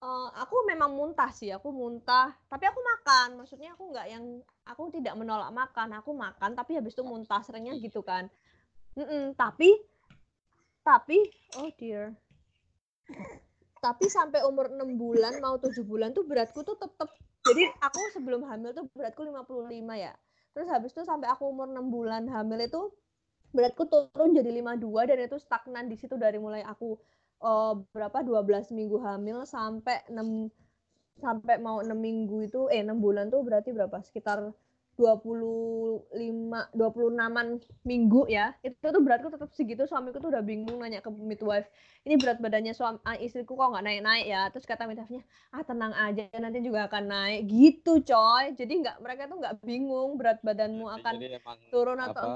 [SPEAKER 1] uh, aku memang muntah sih, aku muntah, tapi aku makan. Maksudnya aku nggak yang aku tidak menolak makan, aku makan tapi habis itu muntah, seringnya gitu kan. Mm -mm, tapi tapi oh dear. Tapi sampai umur 6 bulan mau 7 bulan tuh beratku tuh tetap jadi aku sebelum hamil tuh beratku 55 ya. Terus habis itu sampai aku umur 6 bulan hamil itu beratku turun jadi 52 dan itu stagnan di situ dari mulai aku uh, berapa 12 minggu hamil sampai 6 sampai mau 6 minggu itu eh 6 bulan tuh berarti berapa? Sekitar 25 26-an minggu ya. Itu tuh beratku tetap segitu, suamiku tuh udah bingung nanya ke midwife, "Ini berat badannya suami ah, istriku kok nggak naik-naik ya?" Terus kata midwife-nya, "Ah, tenang aja nanti juga akan naik." Gitu, coy. Jadi nggak mereka tuh nggak bingung berat badanmu akan
[SPEAKER 2] Jadi
[SPEAKER 1] turun
[SPEAKER 2] apa
[SPEAKER 1] atau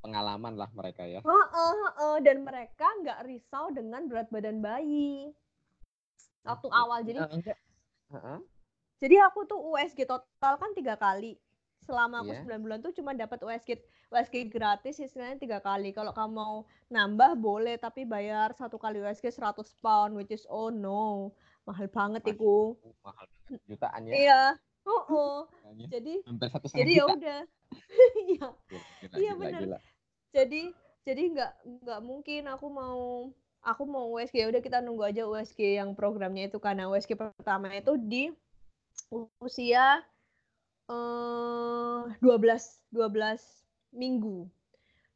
[SPEAKER 2] pengalaman lah mereka ya.
[SPEAKER 1] Heeh heeh, dan mereka nggak risau dengan berat badan bayi. Waktu awal. Jadi
[SPEAKER 2] enggak. Heeh.
[SPEAKER 1] jadi aku tuh USG total kan tiga kali. Selama aku
[SPEAKER 2] Iya.
[SPEAKER 1] 9 bulan tuh cuma dapat USG USG gratis istilahnya tiga kali. Kalau kamu mau nambah boleh tapi bayar satu kali USG 100 pound which is oh no, mahal banget iku.
[SPEAKER 2] mahal jutaan ya.
[SPEAKER 1] Iya, heeh.
[SPEAKER 2] Harganya.
[SPEAKER 1] Jadi
[SPEAKER 2] Hampir satu
[SPEAKER 1] jadi ya udah. Iya. Iya
[SPEAKER 2] gila.
[SPEAKER 1] Jadi jadi nggak nggak mungkin aku mau aku mau USG ya udah kita nunggu aja USG yang programnya itu karena USG pertama itu di usia eh 12 12 minggu.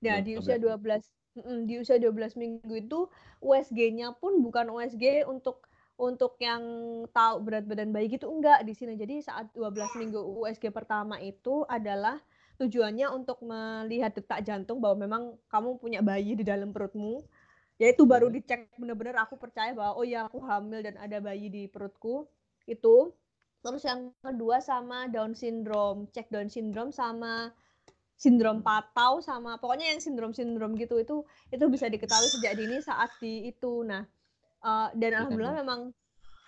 [SPEAKER 1] Nah,
[SPEAKER 2] Dua-
[SPEAKER 1] di
[SPEAKER 2] 12
[SPEAKER 1] usia. 12 mm, di usia 12 minggu itu USG-nya pun bukan USG untuk untuk yang tahu berat badan bayi gitu enggak di sini. Jadi saat 12 minggu USG pertama itu adalah tujuannya untuk melihat detak jantung bahwa memang kamu punya bayi di dalam perutmu. Ya itu baru
[SPEAKER 2] Oke.
[SPEAKER 1] dicek benar-benar aku percaya bahwa oh ya aku hamil dan ada bayi di perutku. Itu. Terus yang kedua sama Down syndrome, cek Down syndrome sama sindrom patau sama pokoknya yang sindrom-sindrom gitu itu itu bisa diketahui sejak dini saat di itu. Nah, eh, dan
[SPEAKER 2] Iya,
[SPEAKER 1] alhamdulillah
[SPEAKER 2] Bang.
[SPEAKER 1] memang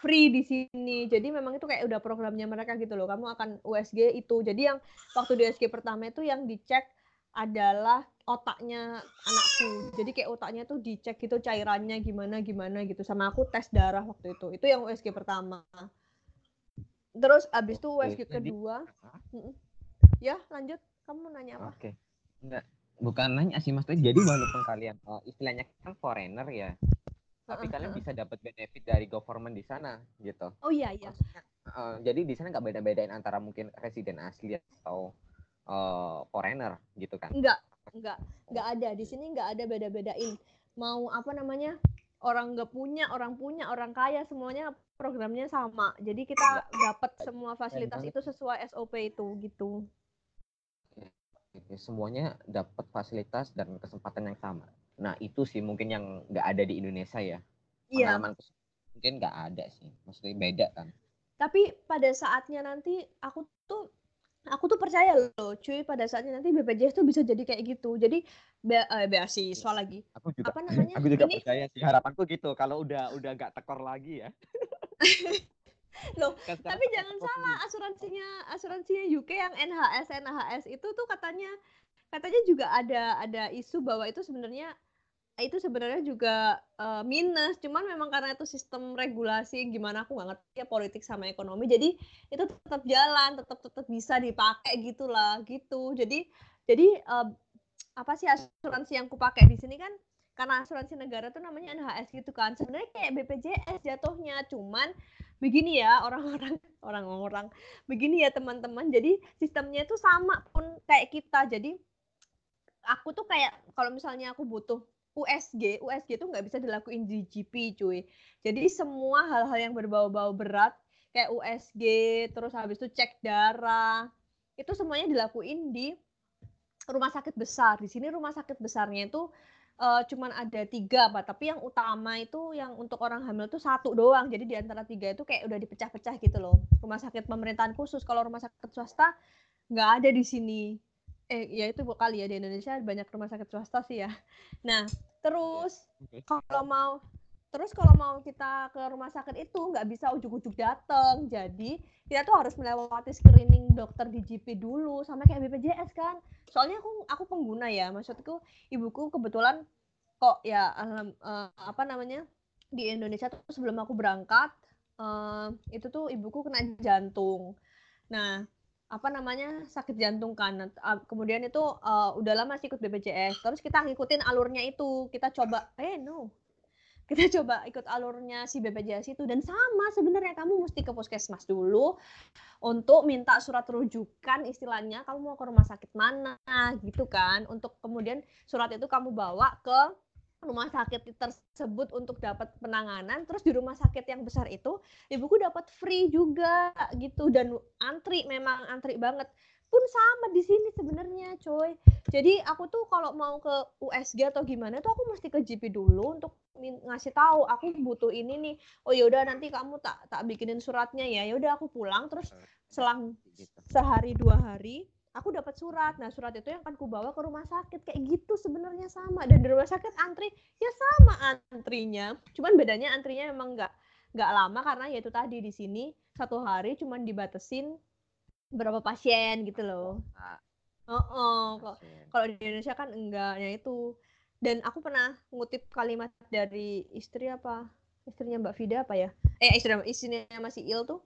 [SPEAKER 1] free di sini. Jadi memang itu kayak udah programnya mereka gitu loh. Kamu akan USG itu. Jadi yang waktu di USG pertama itu yang dicek adalah otaknya anakku. Jadi kayak otaknya tuh dicek gitu cairannya gimana gimana gitu. Sama aku tes darah waktu itu. Itu yang USG pertama. Terus abis itu
[SPEAKER 2] jadi
[SPEAKER 1] kedua? Mm-mm. ya lanjut. Kamu mau nanya apa?
[SPEAKER 2] Oke. Enggak. Bukan nanya sih Mas, jadi walaupun kalian eh, istilahnya kan foreigner ya, tapi
[SPEAKER 1] Heeh,
[SPEAKER 2] kalian bisa dapat benefit dari government di sana gitu.
[SPEAKER 1] Oh iya iya.
[SPEAKER 2] Maksudnya, eh, jadi di sana nggak beda-bedain antara mungkin residen asli atau eh, foreigner gitu kan?
[SPEAKER 1] Enggak, enggak, enggak ada di sini enggak ada beda-bedain. Mau apa namanya? Orang nggak punya, orang punya, orang kaya semuanya programnya sama. Jadi kita dapat semua fasilitas
[SPEAKER 2] banget.
[SPEAKER 1] itu sesuai SOP itu gitu.
[SPEAKER 2] Oke, Semuanya dapat fasilitas dan kesempatan yang sama. Nah itu sih mungkin yang nggak ada di Indonesia ya.
[SPEAKER 1] Iya,
[SPEAKER 2] mungkin nggak ada sih. Maksudnya beda kan.
[SPEAKER 1] tapi pada saatnya nanti aku tuh aku tuh percaya loh, cuy, pada saatnya nanti BPJS tuh bisa jadi kayak gitu. Jadi be eh, beasiswa lagi.
[SPEAKER 2] Aku juga
[SPEAKER 1] Apa namanya?
[SPEAKER 2] aku juga
[SPEAKER 1] Ini
[SPEAKER 2] percaya sih harapanku gitu. Kalau udah udah nggak tekor lagi ya.
[SPEAKER 1] Loh,
[SPEAKER 2] Kan
[SPEAKER 1] tapi jangan salah asuransinya asuransinya UK yang NHS NHS itu tuh katanya katanya juga ada ada isu bahwa itu sebenarnya itu sebenarnya juga eh, minus. Cuman memang karena itu sistem regulasi gimana aku nggak ngerti ya politik sama ekonomi. Jadi itu tetap jalan tetap tetap bisa dipakai gitulah gitu. Jadi jadi eh, apa sih asuransi yang kupakai di sini kan karena asuransi negara tuh namanya NHS gitu kan. Sebenarnya kayak BPJS jatuhnya. Cuman begini ya orang-orang orang-orang begini ya teman-teman. Jadi sistemnya itu sama pun kayak kita. Jadi aku tuh kayak kalau misalnya aku butuh USG USG itu nggak bisa dilakuin di GP cuy. Jadi semua hal-hal yang berbau-bau berat kayak USG terus habis itu cek darah itu semuanya dilakuin di rumah sakit besar. Di sini rumah sakit besarnya itu eh, cuman ada tiga apa tapi yang utama itu yang untuk orang hamil tuh satu doang. Jadi di antara tiga itu kayak udah dipecah-pecah gitu loh. Rumah sakit pemerintahan khusus. Kalau rumah sakit swasta nggak ada di sini eh ya itu kali ya di Indonesia banyak rumah sakit swasta sih ya. Nah terus
[SPEAKER 2] Oke.
[SPEAKER 1] kalau mau terus kalau mau kita ke rumah sakit itu nggak bisa ujuk-ujuk datang jadi kita tuh harus melewati screening dokter di GP dulu sama kayak BPJS kan. Soalnya aku aku pengguna ya maksudku ibuku kebetulan kok ya alham- eh, apa namanya di Indonesia tuh sebelum aku berangkat eh, itu tuh ibuku kena jantung. Nah apa namanya sakit jantung kan. Nah, ah, kemudian itu eh, udah lama sih ikut BPJS terus kita ngikutin alurnya itu. Kita coba eh no. Kita coba ikut alurnya si BPJS itu. Dan sama sebenarnya kamu mesti ke puskesmas dulu untuk minta surat rujukan istilahnya kamu mau ke rumah sakit mana gitu kan. Untuk kemudian surat itu kamu bawa ke rumah sakit tersebut untuk dapat penanganan terus di rumah sakit yang besar itu ibuku dapat free juga gitu dan antri memang antri banget pun sama di sini sebenarnya, coy. Jadi aku tuh kalau mau ke USG atau gimana tuh aku mesti ke GP dulu untuk ngasih tahu aku butuh ini nih. Oh ya udah nanti kamu tak tak bikinin suratnya ya. Ya udah aku pulang terus selang gitu. sehari dua hari aku dapat surat. Nah, surat itu yang akan ku bawa ke rumah sakit. Kayak gitu sebenarnya sama. Dan di rumah sakit antri ya sama antrinya. Cuman bedanya antrinya memang nggak nggak lama karena ya itu tadi di sini satu hari cuman dibatesin berapa pasien gitu loh. Oh, oh. kalau di Indonesia kan enggak, ya itu. Dan aku pernah ngutip kalimat dari istri apa? Istrinya Mbak Vida apa ya? Eh, istri istrinya masih Il tuh.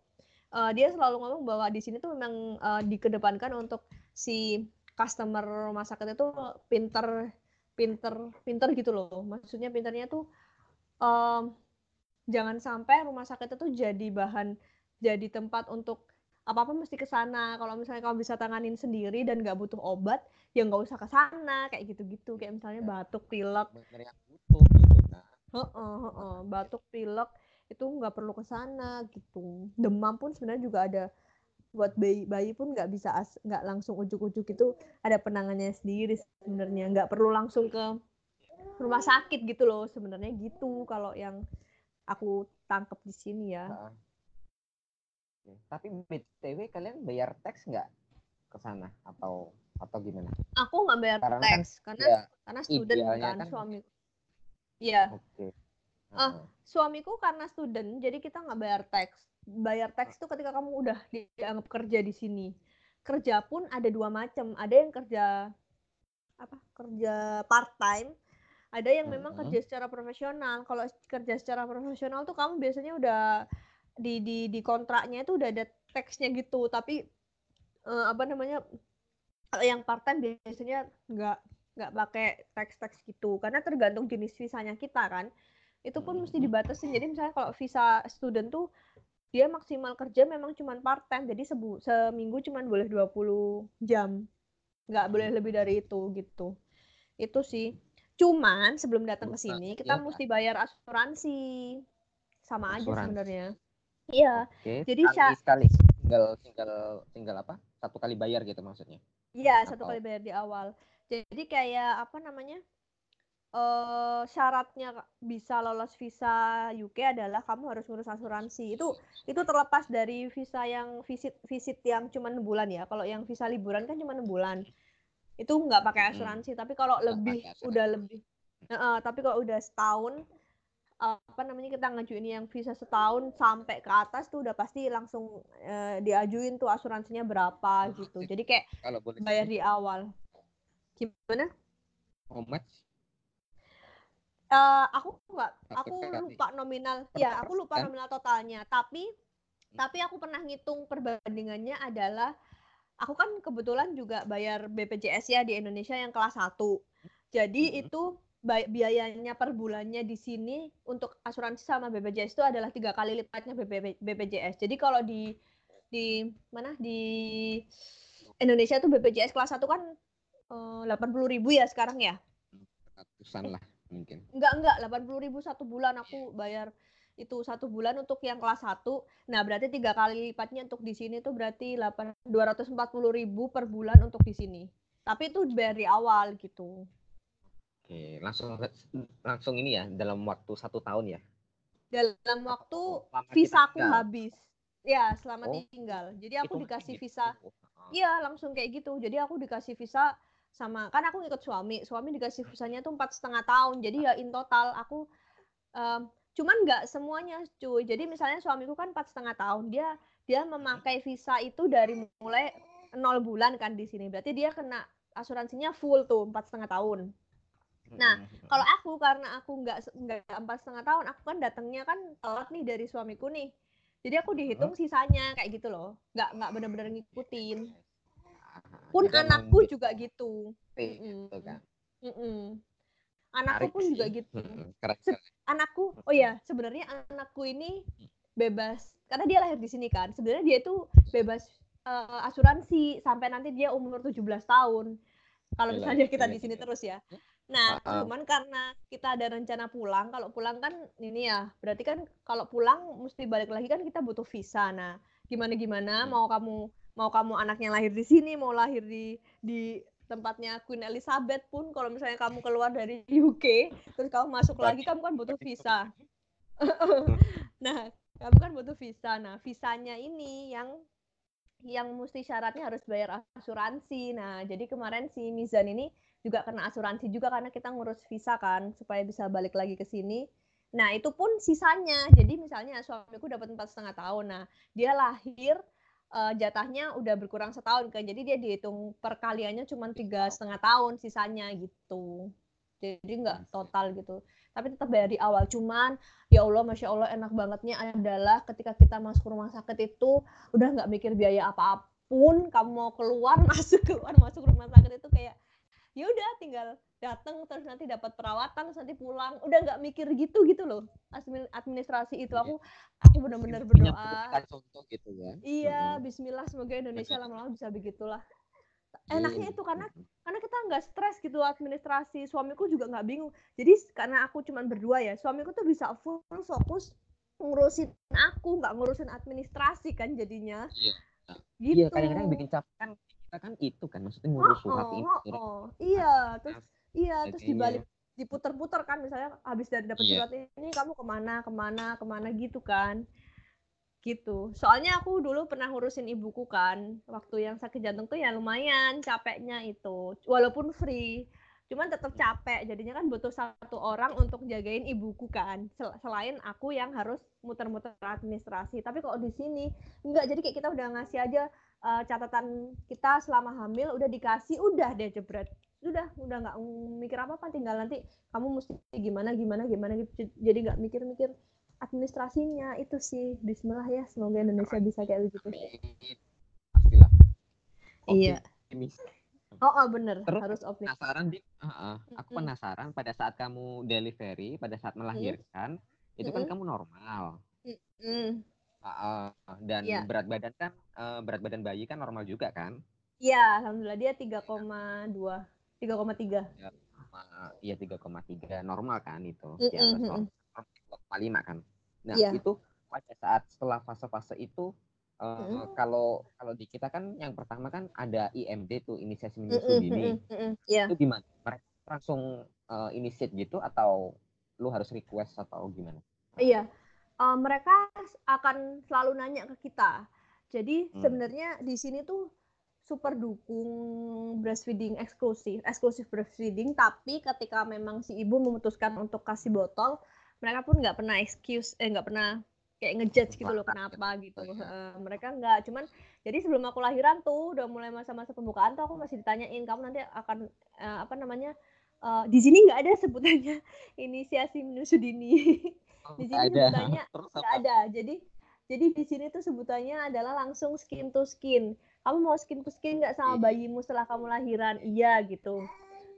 [SPEAKER 1] Uh, dia selalu ngomong bahwa di sini tuh memang uh, dikedepankan untuk si customer rumah sakit itu pinter pinter pinter gitu loh. Maksudnya pinternya tuh um, jangan sampai rumah sakit itu jadi bahan jadi tempat untuk apa apa mesti ke sana. Kalau misalnya kamu bisa tanganin sendiri dan nggak butuh obat ya nggak usah ke sana kayak gitu gitu kayak misalnya ya. batuk pilek. Butuh gitu kan uh -uh, uh -uh. batuk pilek itu nggak perlu ke sana gitu demam pun sebenarnya juga ada buat bayi bayi pun nggak bisa nggak langsung ujuk-ujuk itu ada penangannya sendiri sebenarnya nggak perlu langsung ke rumah sakit gitu loh sebenarnya gitu kalau yang aku tangkep di sini ya nah
[SPEAKER 2] tapi btw kalian bayar teks nggak ke sana atau atau gimana?
[SPEAKER 1] Aku nggak bayar karena teks kan, karena ya, karena student kan, kan suami. Iya. Okay. Uh, suamiku karena student, jadi kita nggak bayar teks. Bayar teks itu ketika kamu udah dianggap kerja di sini. Kerja pun ada dua macam. Ada yang kerja apa? Kerja part time. Ada yang memang kerja secara profesional. Kalau kerja secara profesional tuh kamu biasanya udah di di di kontraknya itu udah ada teksnya gitu tapi uh, apa namanya yang part time biasanya nggak nggak pakai teks-teks gitu karena tergantung jenis visanya kita kan itu pun mesti hmm. dibatasin jadi misalnya kalau visa student tuh dia maksimal kerja memang cuma part time jadi sebu seminggu cuma boleh 20 jam nggak boleh lebih dari itu gitu itu sih cuman sebelum datang ke sini kita mesti bayar asuransi sama aja sebenarnya Iya.
[SPEAKER 2] Oke. Jadi sekali, sekali tinggal tinggal tinggal apa? Satu kali bayar gitu maksudnya.
[SPEAKER 1] Iya, satu kali bayar di awal. Jadi kayak apa namanya? Uh, syaratnya bisa lolos visa UK adalah kamu harus ngurus asuransi. Itu itu terlepas dari visa yang visit visit yang cuma enam bulan ya. Kalau yang visa liburan kan cuma enam bulan. Itu nggak pakai asuransi. Hmm. Tapi kalau lebih udah lebih uh, tapi kalau udah setahun apa namanya kita ngajuin yang visa setahun sampai ke atas tuh udah pasti langsung uh, diajuin tuh asuransinya berapa gitu. Jadi kayak Kalau boleh bayar di awal. Gimana?
[SPEAKER 2] How much?
[SPEAKER 1] Uh, aku nggak, aku lupa nominal. Ya, aku lupa nominal totalnya. Tapi hmm. tapi aku pernah ngitung perbandingannya adalah aku kan kebetulan juga bayar BPJS ya di Indonesia yang kelas 1. Jadi hmm. itu biayanya per bulannya di sini untuk asuransi sama BPJS itu adalah tiga kali lipatnya BPJS. Jadi kalau di di mana di Indonesia tuh BPJS kelas 1 kan eh, delapan puluh ribu ya sekarang ya?
[SPEAKER 2] Ratusan lah mungkin.
[SPEAKER 1] Enggak enggak delapan puluh ribu satu bulan aku bayar itu satu bulan untuk yang kelas 1. Nah berarti tiga kali lipatnya untuk di sini tuh berarti dua ratus empat puluh ribu per bulan untuk di sini. Tapi itu di awal gitu.
[SPEAKER 2] Oke, langsung langsung ini ya dalam waktu satu tahun ya?
[SPEAKER 1] Dalam waktu visa aku habis. Ya, selama oh, tinggal. Jadi aku dikasih visa. Iya, langsung kayak gitu. Jadi aku dikasih visa sama kan aku ngikut suami. Suami dikasih visanya tuh empat setengah tahun. Jadi ya in total aku um, cuman nggak semuanya cuy. Jadi misalnya suamiku kan empat setengah tahun. Dia dia memakai visa itu dari mulai nol bulan kan di sini. Berarti dia kena asuransinya full tuh empat setengah tahun. Nah, kalau aku karena aku nggak nggak empat setengah tahun, aku kan datangnya kan telat nih dari suamiku nih. Jadi aku dihitung sisanya kayak gitu loh, nggak nggak benar-benar ngikutin. Pun Jadi anakku gitu. juga gitu. Mm -mm. kan. Mm -mm. Anakku pun juga gitu. anakku, oh ya sebenarnya anakku ini bebas karena dia lahir di sini kan. Sebenarnya dia itu bebas uh, asuransi sampai nanti dia umur 17 tahun. Kalau misalnya kita di sini terus ya. Nah, uh, cuman karena kita ada rencana pulang, kalau pulang kan ini ya, berarti kan kalau pulang mesti balik lagi kan kita butuh visa. Nah, gimana gimana hmm. mau kamu mau kamu anaknya lahir di sini mau lahir di di tempatnya Queen Elizabeth pun kalau misalnya kamu keluar dari UK terus kamu masuk lagi kamu kan butuh visa nah kamu kan butuh visa nah visanya ini yang yang mesti syaratnya harus bayar asuransi nah jadi kemarin si Mizan ini juga kena asuransi juga karena kita ngurus visa kan supaya bisa balik lagi ke sini. Nah itu pun sisanya. Jadi misalnya suamiku dapat empat setengah tahun. Nah dia lahir uh, jatahnya udah berkurang setahun kan. Jadi dia dihitung perkaliannya cuma tiga setengah tahun sisanya gitu. Jadi nggak total gitu. Tapi tetap bayar di awal. Cuman ya Allah, masya Allah enak bangetnya adalah ketika kita masuk rumah sakit itu udah nggak mikir biaya apa pun. Kamu mau keluar masuk keluar masuk rumah sakit itu kayak ya udah tinggal datang terus nanti dapat perawatan terus nanti pulang. Udah nggak mikir gitu gitu loh. Administrasi itu aku aku benar-benar berdoa. contoh gitu ya. Iya Bismillah semoga Indonesia lama-lama bisa begitulah. Enaknya itu karena karena kita nggak stres gitu administrasi. Suamiku juga nggak bingung. Jadi karena aku cuma berdua ya suamiku tuh bisa full fokus ngurusin aku nggak ngurusin administrasi kan jadinya.
[SPEAKER 2] Iya. Gitu. iya kadang-kadang bikin capek kan kita kan itu kan maksudnya ngurus surat
[SPEAKER 1] oh, ini oh, oh. iya terus iya terus dibalik diputer-puter kan misalnya habis dari dapat yeah. surat ini kamu ke mana ke mana ke mana gitu kan. Gitu. Soalnya aku dulu pernah ngurusin ibuku kan waktu yang sakit jantung tuh ya lumayan capeknya itu walaupun free cuman tetap capek. Jadinya kan butuh satu orang untuk jagain ibuku kan selain aku yang harus muter-muter administrasi. Tapi kalau di sini enggak jadi kayak kita udah ngasih aja uh, catatan kita selama hamil udah dikasih udah deh jebret. Udah udah nggak mikir apa apa tinggal nanti kamu mesti gimana gimana gimana gitu. Jadi nggak mikir-mikir administrasinya itu sih. Bismillah ya semoga Indonesia bisa kayak gitu
[SPEAKER 2] pastilah.
[SPEAKER 1] Iya. Oh, oh bener.
[SPEAKER 2] Terus,
[SPEAKER 1] harus
[SPEAKER 2] optimis. penasaran di uh, uh, aku mm penasaran pada saat kamu delivery pada saat melahirkan mm itu kan kamu normal. Mm Uh, dan yeah. berat badan kan uh, berat badan bayi kan normal juga kan?
[SPEAKER 1] Iya, alhamdulillah dia 3,2, 3,3. Ya,
[SPEAKER 2] iya 3,3 normal kan itu mm -hmm. di atas kan. Nah yeah. itu pada saat setelah fase-fase itu uh, mm -hmm. kalau kalau di kita kan yang pertama kan ada IMD tuh inisiasi menyusu dini. Mm -hmm. yeah. Itu gimana? Mereka langsung uh, initiate gitu atau lu harus request atau gimana?
[SPEAKER 1] Iya uh, mereka akan selalu nanya ke kita. Jadi hmm. sebenarnya di sini tuh super dukung breastfeeding eksklusif, eksklusif breastfeeding. Tapi ketika memang si ibu memutuskan untuk kasih botol, mereka pun nggak pernah excuse, eh nggak pernah kayak ngejudge gitu loh kenapa gitu. Uh, mereka nggak, cuman jadi sebelum aku lahiran tuh udah mulai masa-masa pembukaan tuh aku masih ditanyain kamu nanti akan uh, apa namanya uh, di sini nggak ada sebutannya inisiasi menusu dini.
[SPEAKER 2] Oh, di sini ada. sebutannya
[SPEAKER 1] nggak ada. Jadi jadi di sini tuh sebutannya adalah langsung skin to skin. Kamu mau skin to skin nggak sama bayimu setelah kamu lahiran? Iya gitu.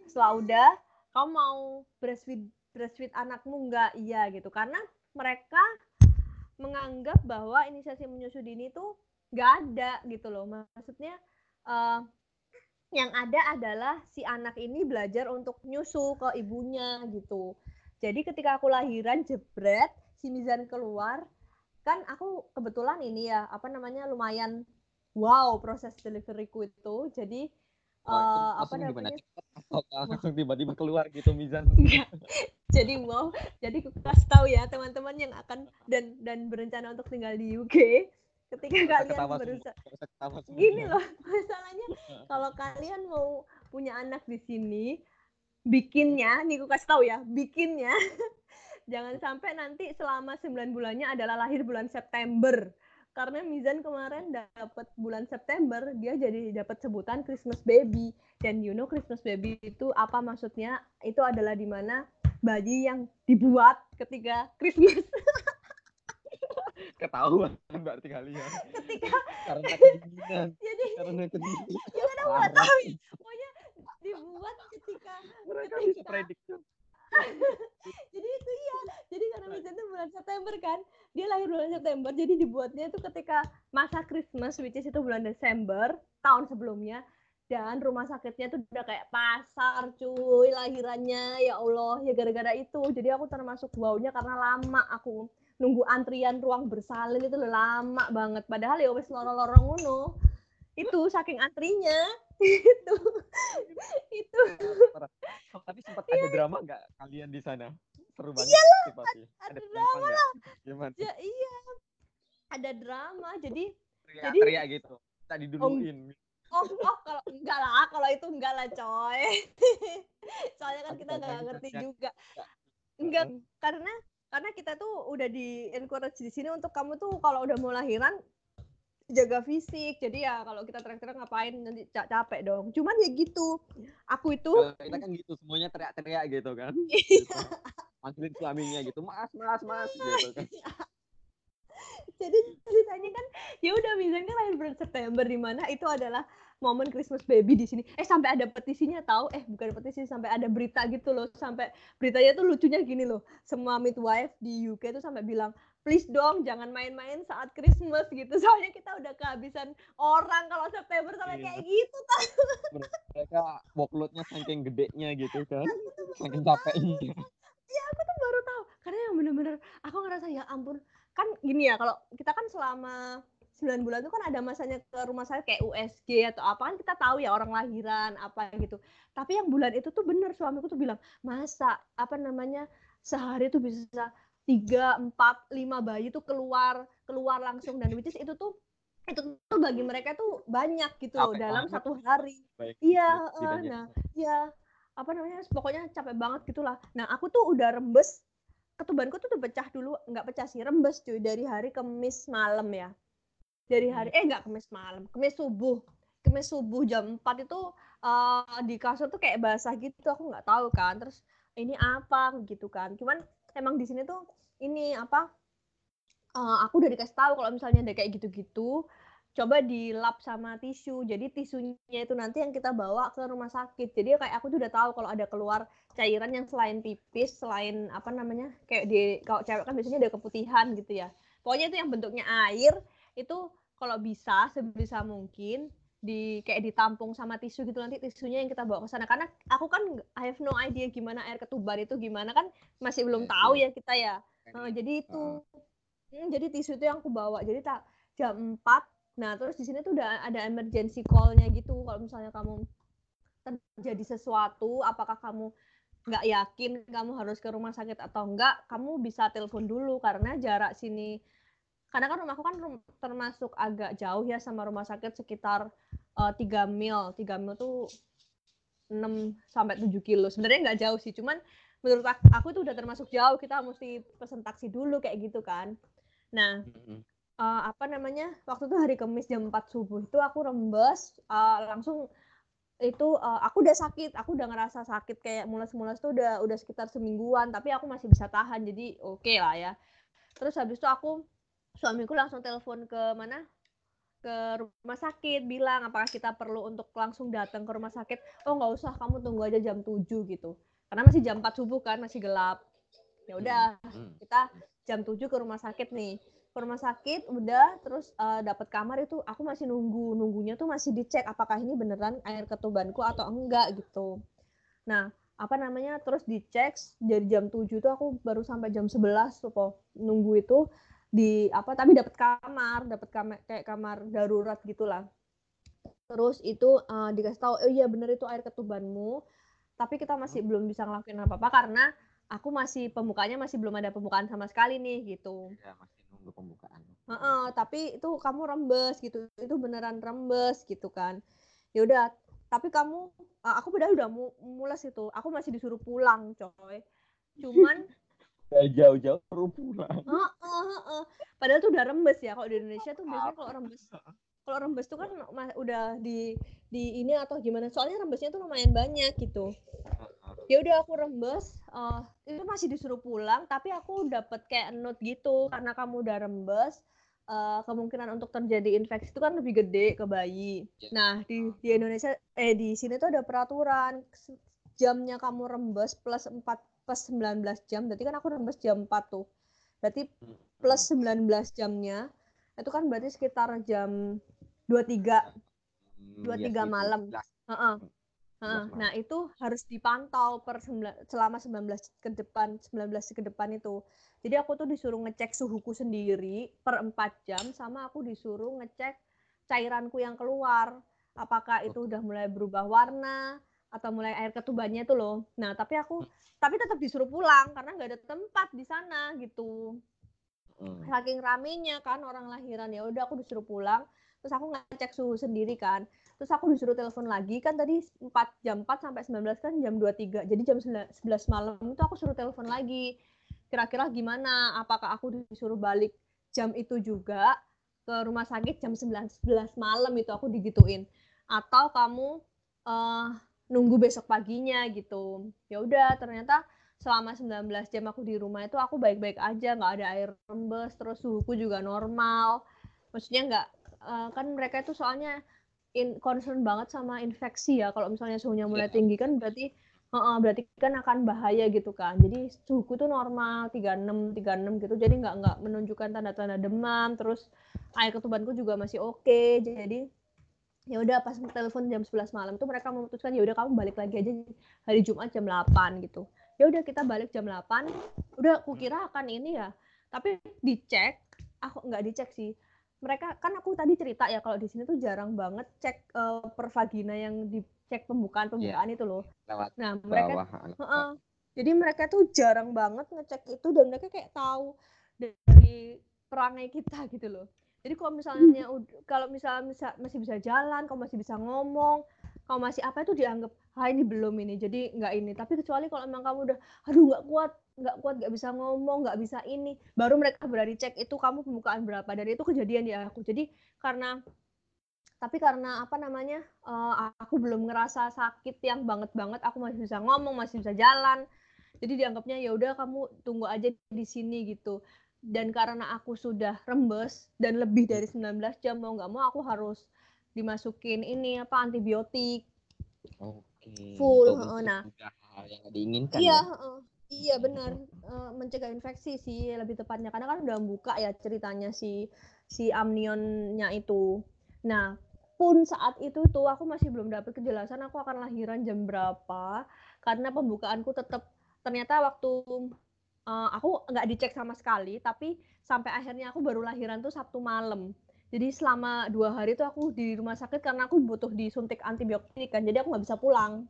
[SPEAKER 1] Setelah udah, kamu mau breastfeed breastfeed anakmu nggak? Iya gitu. Karena mereka menganggap bahwa inisiasi menyusu dini tuh nggak ada gitu loh. Maksudnya uh, yang ada adalah si anak ini belajar untuk nyusu ke ibunya gitu. Jadi ketika aku lahiran jebret, si Mizan keluar, kan aku kebetulan ini ya, apa namanya lumayan wow proses deliveryku itu. Jadi
[SPEAKER 2] uh, apa namanya? langsung tiba-tiba keluar gitu Mizan?
[SPEAKER 1] jadi wow, jadi aku kasih tahu ya teman-teman yang akan dan dan berencana untuk tinggal di UK ketika kalian berusaha gini loh masalahnya kalau kalian mau punya anak di sini bikinnya, nih gue kasih tahu ya, bikinnya jangan sampai nanti selama 9 bulannya adalah lahir bulan September. Karena Mizan kemarin dapat bulan September, dia jadi dapat sebutan Christmas baby. Dan you know Christmas baby itu apa maksudnya? Itu adalah di mana bayi yang dibuat ketika Christmas.
[SPEAKER 2] Ketahuan berarti kalian.
[SPEAKER 1] Ketika
[SPEAKER 2] karena kedinginan.
[SPEAKER 1] Jadi
[SPEAKER 2] karena kedinginan.
[SPEAKER 1] Ya kan tahu. Pokoknya dibuat ketika
[SPEAKER 2] mereka ketika, bisa prediksi
[SPEAKER 1] jadi itu iya jadi karena Misa itu bulan September kan dia lahir bulan September jadi dibuatnya itu ketika masa Christmas which is itu bulan Desember tahun sebelumnya dan rumah sakitnya tuh udah kayak pasar cuy lahirannya ya Allah ya gara-gara itu. Jadi aku termasuk wownya karena lama aku nunggu antrian ruang bersalin itu lama banget. Padahal ya wes lorong-lorong ngono. Itu saking antrinya itu. Itu.
[SPEAKER 2] Oh, tapi sempat ada iya. drama nggak kalian di sana? Seru banget
[SPEAKER 1] Iyalah, ada, ada drama lah.
[SPEAKER 2] Gimana?
[SPEAKER 1] Ya, iya. Ada drama jadi
[SPEAKER 2] teriak, jadi teriak gitu. Tadi duluin
[SPEAKER 1] oh, oh kalau enggak lah kalau itu enggak lah coy. Soalnya kan kita nggak ngerti juga. Enggak karena karena kita tuh udah di encourage di sini untuk kamu tuh kalau udah mau lahiran jaga fisik jadi ya kalau kita teriak-teriak ngapain nanti capek dong cuman ya gitu aku itu
[SPEAKER 2] kita kan gitu semuanya teriak-teriak gitu kan gitu. manggilin suaminya gitu mas mas mas gitu kan
[SPEAKER 1] jadi ceritanya kan ya udah misalnya lahir bulan September di mana itu adalah momen Christmas baby di sini. Eh sampai ada petisinya tahu? Eh bukan petisi sampai ada berita gitu loh. Sampai beritanya tuh lucunya gini loh. Semua midwife di UK tuh sampai bilang please dong jangan main-main saat Christmas gitu. Soalnya kita udah kehabisan orang kalau September sampai iya. kayak gitu kan
[SPEAKER 2] mereka workloadnya saking gedenya gitu kan saking capeknya.
[SPEAKER 1] Ya aku tuh baru tahu. Karena yang bener-bener aku ngerasa ya ampun kan gini ya kalau kita kan selama 9 bulan itu kan ada masanya ke rumah sakit kayak USG atau apa kan kita tahu ya orang lahiran apa gitu. Tapi yang bulan itu tuh bener suamiku tuh bilang masa apa namanya sehari tuh bisa tiga empat lima bayi tuh keluar keluar langsung. Dan which is itu tuh itu tuh bagi mereka tuh banyak gitu loh dalam satu hari. Iya uh, nah iya. Apa namanya pokoknya capek banget gitulah. Nah aku tuh udah rembes. Ketubanku tuh udah pecah dulu. Nggak pecah sih rembes cuy. Dari hari kemis malam ya. Dari hari hmm. eh nggak kemis malam. Kemis subuh. Kemis subuh jam 4 itu uh, di kasur tuh kayak basah gitu. Aku nggak tahu kan. Terus ini apa? Gitu kan. Cuman emang di sini tuh ini apa uh, aku udah dikasih tahu kalau misalnya ada kayak gitu-gitu coba dilap sama tisu. Jadi tisunya itu nanti yang kita bawa ke rumah sakit. Jadi kayak aku tuh udah tahu kalau ada keluar cairan yang selain pipis selain apa namanya kayak di kalau cewek kan biasanya ada keputihan gitu ya. Pokoknya itu yang bentuknya air itu kalau bisa sebisa mungkin di kayak ditampung sama tisu gitu nanti tisunya yang kita bawa ke sana. Karena aku kan I have no idea gimana air ketuban itu gimana kan masih belum tahu ya kita ya. Uh, jadi itu hmm, jadi tisu itu yang aku bawa. Jadi tak jam 4 nah terus di sini tuh udah ada emergency call-nya gitu. Kalau misalnya kamu terjadi sesuatu apakah kamu nggak yakin kamu harus ke rumah sakit atau enggak kamu bisa telepon dulu. Karena jarak sini karena kan rumahku kan rum termasuk agak jauh ya sama rumah sakit sekitar uh, eh, 3 mil. 3 mil tuh 6 sampai 7 kilo. Sebenarnya nggak jauh sih, cuman menurut aku itu udah termasuk jauh. Kita mesti pesen taksi dulu kayak gitu kan. Nah, uh, apa namanya? Waktu itu hari Kamis jam 4 subuh itu aku rembes uh, langsung itu uh, aku udah sakit, aku udah ngerasa sakit kayak mulas-mulas tuh udah udah sekitar semingguan, tapi aku masih bisa tahan jadi oke okay lah ya. Terus habis itu aku suamiku langsung telepon ke mana? Ke rumah sakit bilang apakah kita perlu untuk langsung datang ke rumah sakit. Oh nggak usah kamu tunggu aja jam 7 gitu. Karena masih jam 4 subuh kan masih gelap. Ya udah hmm. kita jam 7 ke rumah sakit nih. Ke rumah sakit udah terus uh, eh, dapat kamar itu aku masih nunggu. Nunggunya tuh masih dicek apakah ini beneran air ketubanku atau enggak gitu. Nah apa namanya terus dicek dari jam 7 tuh aku baru sampai jam 11 tuh kok nunggu itu di apa tapi dapat kamar dapat kamar kayak kamar darurat gitulah. Terus itu uh, dikasih tahu oh iya bener itu air ketubanmu tapi kita masih hmm. belum bisa ngelakuin apa apa karena aku masih pembukanya masih belum ada pembukaan sama sekali nih gitu.
[SPEAKER 2] Ya masih nunggu pembukaan.
[SPEAKER 1] Uh -uh, tapi itu kamu rembes gitu itu beneran rembes gitu kan. Ya udah tapi kamu uh, aku udah udah mulas itu aku masih disuruh pulang coy. Cuman
[SPEAKER 2] Kayak jauh-jauh perlu pulang.
[SPEAKER 1] Uh, uh, uh. Padahal tuh udah rembes ya. Kalau di Indonesia tuh biasanya kalau rembes kalau rembes tuh kan udah di di ini atau gimana. Soalnya rembesnya tuh lumayan banyak gitu. Ya udah aku rembes, uh, itu masih disuruh pulang, tapi aku dapat kayak note gitu karena kamu udah rembes. Uh, kemungkinan untuk terjadi infeksi itu kan lebih gede ke bayi. Ya. Nah di di Indonesia eh di sini tuh ada peraturan jamnya kamu rembes plus 4 plus 19 jam berarti kan aku rembes jam 4 tuh. Berarti hmm. plus 19 jamnya itu kan berarti sekitar jam 23 23 ya, malam. uh -uh. Uh, nah itu harus dipantau per selama 19 ke depan 19 ke depan itu. Jadi aku tuh disuruh ngecek suhuku sendiri per 4 jam sama aku disuruh ngecek cairanku yang keluar. Apakah itu udah mulai berubah warna atau mulai air ketubannya itu loh. Nah tapi aku tapi tetap disuruh pulang karena nggak ada tempat di sana gitu. Hmm. saking ramenya kan orang lahiran ya udah aku disuruh pulang. Terus aku ngecek suhu sendiri kan. Terus aku disuruh telepon lagi kan tadi 4 jam 4 sampai 19 kan jam 23 jadi jam 11 malam itu aku suruh telepon lagi. Kira-kira gimana? Apakah aku disuruh balik jam itu juga ke rumah sakit jam 11 malam itu aku digituin? Atau kamu uh, nunggu besok paginya gitu ya udah ternyata selama 19 jam aku di rumah itu aku baik-baik aja nggak ada air rembes terus suhuku juga normal maksudnya nggak uh, kan mereka itu soalnya in, concern banget sama infeksi ya. Kalau misalnya suhunya mulai yeah. tinggi kan berarti uh, uh, berarti kan akan bahaya gitu kan. Jadi suhuku tuh normal 36 36 gitu. Jadi nggak nggak menunjukkan tanda-tanda demam. Terus air ketubanku juga masih oke. Okay. Jadi ya udah pas telepon jam 11 malam tuh mereka memutuskan ya udah kamu balik lagi aja hari Jumat jam 8 gitu. Ya udah kita balik jam 8. Udah kukira akan ini ya. Tapi dicek, aku nggak dicek sih mereka kan aku tadi cerita ya kalau di sini tuh jarang banget cek uh, per vagina yang dicek pembukaan pembukaan yeah. itu loh. Lewat nah mereka, uh -uh, jadi mereka tuh jarang banget ngecek itu dan mereka kayak tahu dari perangai kita gitu loh. Jadi kalau misalnya kalau misalnya masih bisa jalan, kalau masih bisa ngomong, kalau masih apa itu dianggap ah ini belum ini jadi nggak ini. Tapi kecuali kalau emang kamu udah aduh nggak kuat nggak kuat nggak bisa ngomong nggak bisa ini baru mereka berani cek itu kamu pembukaan berapa dan itu kejadian di aku. Jadi karena tapi karena apa namanya uh, aku belum ngerasa sakit yang banget banget aku masih bisa ngomong masih bisa jalan jadi dianggapnya ya udah kamu tunggu aja di sini gitu dan karena aku sudah rembes dan lebih dari 19 jam mau nggak mau aku harus dimasukin ini apa antibiotik.
[SPEAKER 2] Okay.
[SPEAKER 1] full uh, nah.
[SPEAKER 2] yang diinginkan
[SPEAKER 1] iya ya? uh, iya benar. Uh, mencegah infeksi sih lebih tepatnya. Karena kan udah buka ya ceritanya si si amnionnya itu. Nah pun saat itu tuh aku masih belum dapat kejelasan aku akan lahiran jam berapa. Karena pembukaanku tetap ternyata waktu uh, aku nggak dicek sama sekali tapi sampai akhirnya aku baru lahiran tuh Sabtu malam. Jadi selama dua hari itu aku di rumah sakit karena aku butuh disuntik antibiotik kan jadi aku nggak bisa pulang.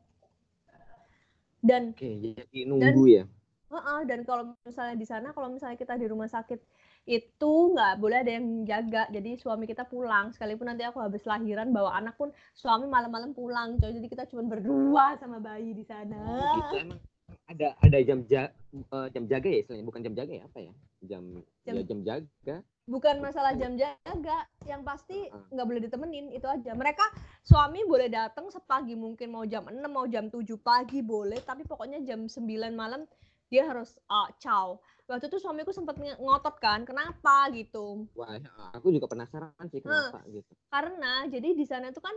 [SPEAKER 1] Dan
[SPEAKER 2] oke jadi nunggu dan, ya?
[SPEAKER 1] Uh -uh, dan kalau misalnya di sana kalau misalnya kita di rumah sakit itu nggak boleh ada yang jaga jadi suami kita pulang. Sekalipun nanti aku habis lahiran bawa anak pun suami malam-malam pulang coy. Jadi kita cuma berdua sama bayi di sana.
[SPEAKER 2] Oh, gitu. Emang ada ada jam ja, uh, jam jaga ya istilahnya bukan jam jaga ya apa ya? Jam jam, ya, jam jaga.
[SPEAKER 1] Bukan masalah jam jaga yang pasti nggak boleh ditemenin itu aja. Mereka suami boleh datang sepagi mungkin mau jam 6 mau jam 7 pagi boleh tapi pokoknya jam 9 malam dia harus uh, ciao. Waktu itu suamiku sempat ngotot kan kenapa? gitu.
[SPEAKER 2] Wah aku juga penasaran sih kenapa hmm, gitu.
[SPEAKER 1] karena jadi di sana itu kan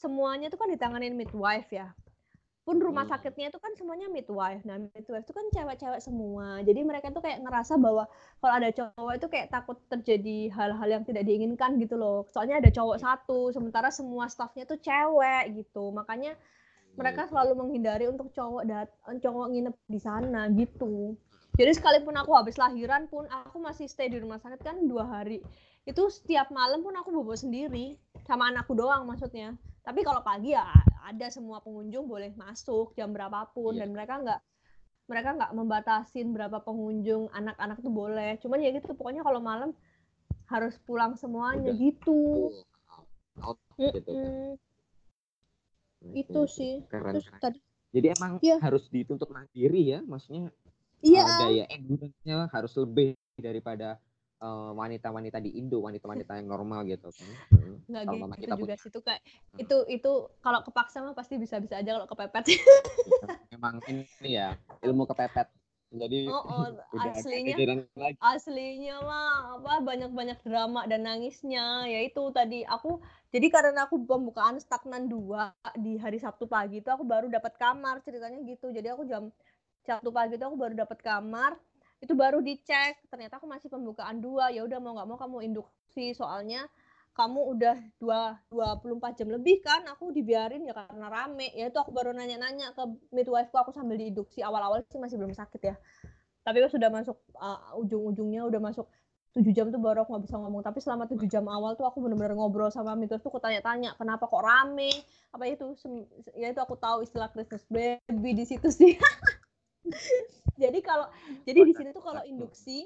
[SPEAKER 1] semuanya itu kan ditanganin midwife ya pun rumah hmm. sakitnya itu kan semuanya midwife. Nah, midwife itu kan cewek-cewek semua. Jadi mereka tuh kayak ngerasa bahwa kalau ada cowok itu kayak takut terjadi hal-hal yang tidak diinginkan gitu loh. Soalnya ada cowok satu, sementara semua staffnya tuh cewek gitu. Makanya mereka hmm. selalu menghindari untuk cowok dat cowok nginep di sana gitu. Jadi sekalipun aku habis lahiran pun aku masih stay di rumah sakit kan dua hari. Itu setiap malam pun aku bobo sendiri sama anakku doang maksudnya. Tapi kalau pagi ya ada semua pengunjung boleh masuk jam berapapun yeah. dan mereka nggak mereka nggak membatasin berapa pengunjung anak-anak tuh boleh cuman ya gitu pokoknya kalau malam harus pulang semuanya Udah. gitu
[SPEAKER 2] out, gitu kan.
[SPEAKER 1] itu sih
[SPEAKER 2] keren, Terus, keren. Tadi, jadi emang yeah. harus dituntut mandiri ya maksudnya
[SPEAKER 1] yeah.
[SPEAKER 2] uh, daya endurance-nya harus lebih daripada wanita-wanita uh, di Indo, wanita-wanita yang normal gitu kan.
[SPEAKER 1] Nggak kalau gitu kita juga sih itu kayak hmm. itu itu kalau kepaksa mah pasti bisa-bisa aja kalau kepepet.
[SPEAKER 2] Memang ini ya ilmu kepepet. Jadi
[SPEAKER 1] oh, oh, aslinya aslinya mah apa banyak-banyak drama dan nangisnya yaitu tadi aku jadi karena aku pembukaan stagnan dua di hari Sabtu pagi itu aku baru dapat kamar ceritanya gitu jadi aku jam Sabtu pagi itu aku baru dapat kamar itu baru dicek ternyata aku masih pembukaan dua. Ya udah mau nggak mau kamu induksi. Soalnya kamu udah dua dua puluh empat jam lebih kan aku dibiarin ya karena rame. Ya itu aku baru nanya-nanya ke midwife aku sambil diinduksi. Awal-awal sih masih belum sakit ya. Tapi sudah masuk uh, ujung-ujungnya udah masuk tujuh jam tuh baru aku nggak bisa ngomong. Tapi selama tujuh jam awal tuh aku bener-bener ngobrol sama mitos tuh aku tanya-tanya kenapa kok rame? Apa itu ya itu aku tahu istilah Christmas baby di situ sih jadi kalau jadi di sini tuh kalau induksi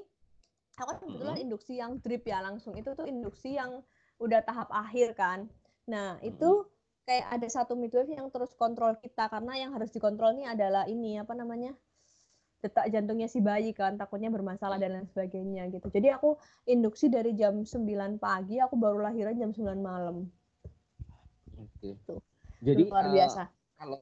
[SPEAKER 1] aku kan kebetulan induksi yang drip ya langsung. Itu tuh induksi yang udah tahap akhir kan. Nah itu kayak ada satu midwife yang terus kontrol kita. Karena yang harus dikontrol ini adalah ini apa namanya detak jantungnya si bayi kan takutnya bermasalah dan lain sebagainya gitu. Jadi aku induksi dari jam 9 pagi aku baru lahiran jam 9 malam.
[SPEAKER 2] Oke. Okay. jadi
[SPEAKER 1] luar biasa. uh,
[SPEAKER 2] kalau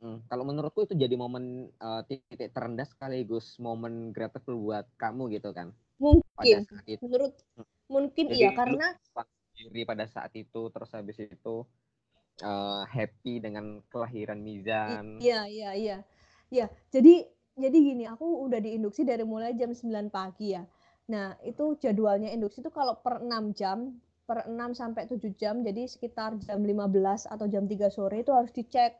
[SPEAKER 2] hmm, kalau menurutku itu jadi momen uh, titik terendah sekaligus momen grateful buat kamu gitu kan.
[SPEAKER 1] Mungkin. menurut hmm. mungkin jadi, iya karena
[SPEAKER 2] diri pada saat itu terus habis itu uh, happy dengan kelahiran Mizan.
[SPEAKER 1] Iya iya iya. Ya jadi jadi gini, aku udah diinduksi dari mulai jam 9 pagi ya. Nah, itu jadwalnya induksi itu kalau per 6 jam, per 6 sampai 7 jam, jadi sekitar jam 15 atau jam 3 sore itu harus dicek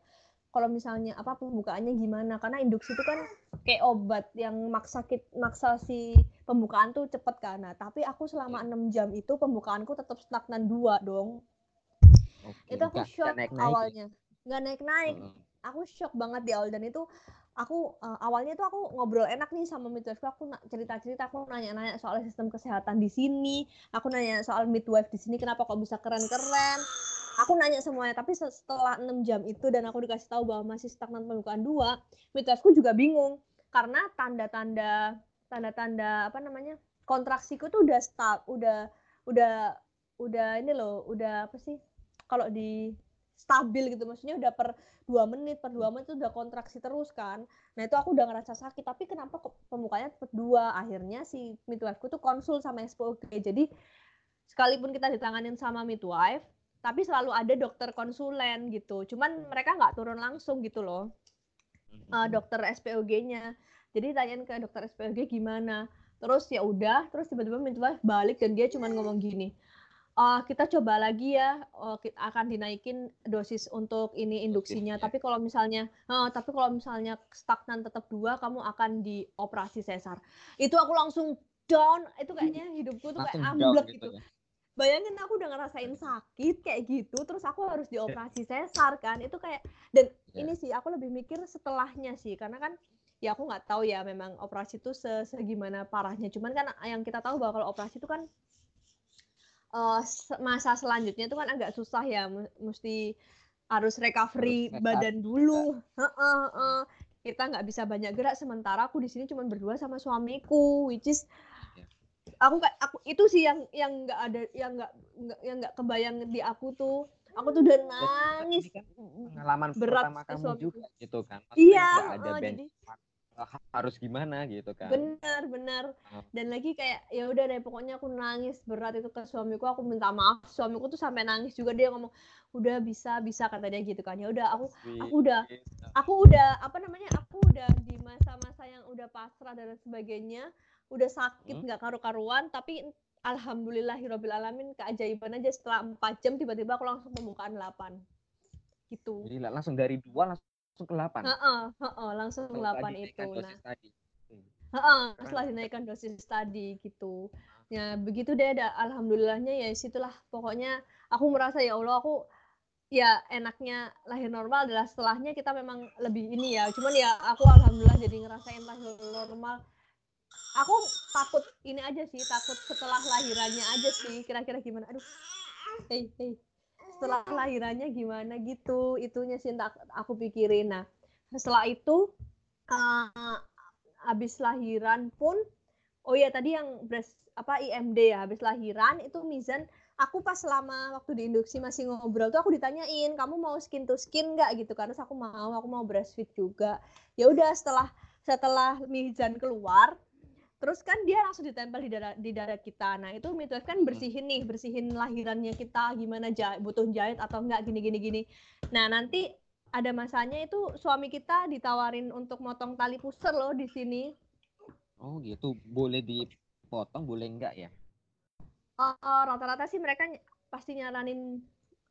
[SPEAKER 1] kalau misalnya apa pembukaannya gimana? Karena induksi itu kan kayak obat yang maksa kit, maksa si pembukaan tuh cepet kan. Nah tapi aku selama iya. enam jam itu pembukaanku tetap stagnan dua dong. Oke, itu aku shock naik -naik. awalnya. Nggak naik naik hmm. aku shock banget di awal dan itu aku uh, awalnya tuh aku ngobrol enak nih sama midwife aku cerita-cerita aku nanya-nanya soal sistem kesehatan di sini. Aku nanya soal midwife di sini kenapa kok bisa keren-keren aku nanya semuanya tapi setelah enam jam itu dan aku dikasih tahu bahwa masih stagnan pembukaan dua midwifeku juga bingung. Karena tanda-tanda tanda-tanda apa namanya kontraksiku tuh udah start udah udah udah ini loh udah apa sih kalau di stabil gitu maksudnya udah per dua menit per dua menit udah kontraksi terus kan. Nah itu aku udah ngerasa sakit tapi kenapa pembukanya cepet dua? Akhirnya si midwife-ku tuh konsul sama SPOG jadi sekalipun kita ditanganin sama midwife tapi selalu ada dokter konsulen gitu cuman mereka nggak turun langsung gitu loh uh, dokter SPOG-nya jadi tanyain ke dokter SPOG gimana terus ya udah terus tiba-tiba midwife balik dan dia cuman ngomong gini uh, kita coba lagi ya uh, akan dinaikin dosis untuk ini induksinya. Okay, Tapi kalau misalnya, uh, tapi kalau misalnya stagnan tetap dua, kamu akan dioperasi sesar. Itu aku langsung down. Itu kayaknya hidupku tuh kayak amblek gitu. gitu. Ya? Bayangin aku udah ngerasain sakit kayak gitu, terus aku harus dioperasi sesar kan? Itu kayak dan yeah. ini sih aku lebih mikir setelahnya sih, karena kan ya aku nggak tahu ya memang operasi itu segimana parahnya. Cuman kan yang kita tahu bahwa kalau operasi itu kan uh, masa selanjutnya itu kan agak susah ya, mesti harus recovery harus badan dulu. Uh, uh, uh. Kita nggak bisa banyak gerak sementara aku di sini cuma berdua sama suamiku, which is. Aku kayak aku itu sih yang yang nggak ada yang nggak yang nggak kebayang di aku tuh. Aku tuh udah nangis. kan
[SPEAKER 2] pengalaman berat pertama kamu juga gitu kan.
[SPEAKER 1] Maksudnya iya ada uh,
[SPEAKER 2] jadi harus gimana gitu kan.
[SPEAKER 1] Benar benar. Dan lagi kayak ya udah deh pokoknya aku nangis berat itu ke suamiku. Aku minta maaf suamiku tuh sampai nangis juga. Dia ngomong udah bisa bisa kata dia gitu kan. Ya udah aku aku udah aku udah apa namanya aku udah di masa-masa yang udah pasrah dan sebagainya udah sakit hmm? nggak hmm? karu-karuan tapi alhamdulillah hirobil alamin keajaiban aja setelah empat jam tiba-tiba aku langsung pembukaan delapan gitu
[SPEAKER 2] jadi langsung dari dua langsung ke 8.
[SPEAKER 1] Heeh, heeh, langsung ke 8 itu. Nah. Tadi. Heeh, setelah dinaikkan dosis tadi gitu. Ya, begitu deh ada alhamdulillahnya ya situlah pokoknya aku merasa ya Allah aku ya enaknya lahir normal adalah setelahnya kita memang lebih ini ya. Cuman ya aku alhamdulillah jadi ngerasain lahir normal. Aku takut ini aja sih, takut setelah lahirannya aja sih. Kira-kira gimana? Aduh. Hei, hei setelah lahirannya gimana gitu itunya sih tak aku pikirin nah setelah itu uh, habis lahiran pun oh ya tadi yang breast apa IMD ya habis lahiran itu Mizan aku pas selama waktu di induksi masih ngobrol tuh aku ditanyain kamu mau skin to skin nggak gitu karena aku mau aku mau breastfeed juga ya udah setelah setelah Mizan keluar Terus kan dia langsung ditempel di dada di dada kita. Nah, itu midwife kan hmm. bersihin nih, bersihin lahirannya kita gimana jahit, butuh jahit atau enggak gini gini gini. Nah, nanti ada masanya itu suami kita ditawarin untuk motong tali pusar loh di sini.
[SPEAKER 2] Oh, gitu. Boleh dipotong, boleh enggak ya?
[SPEAKER 1] Rata-rata sih mereka pasti nyaranin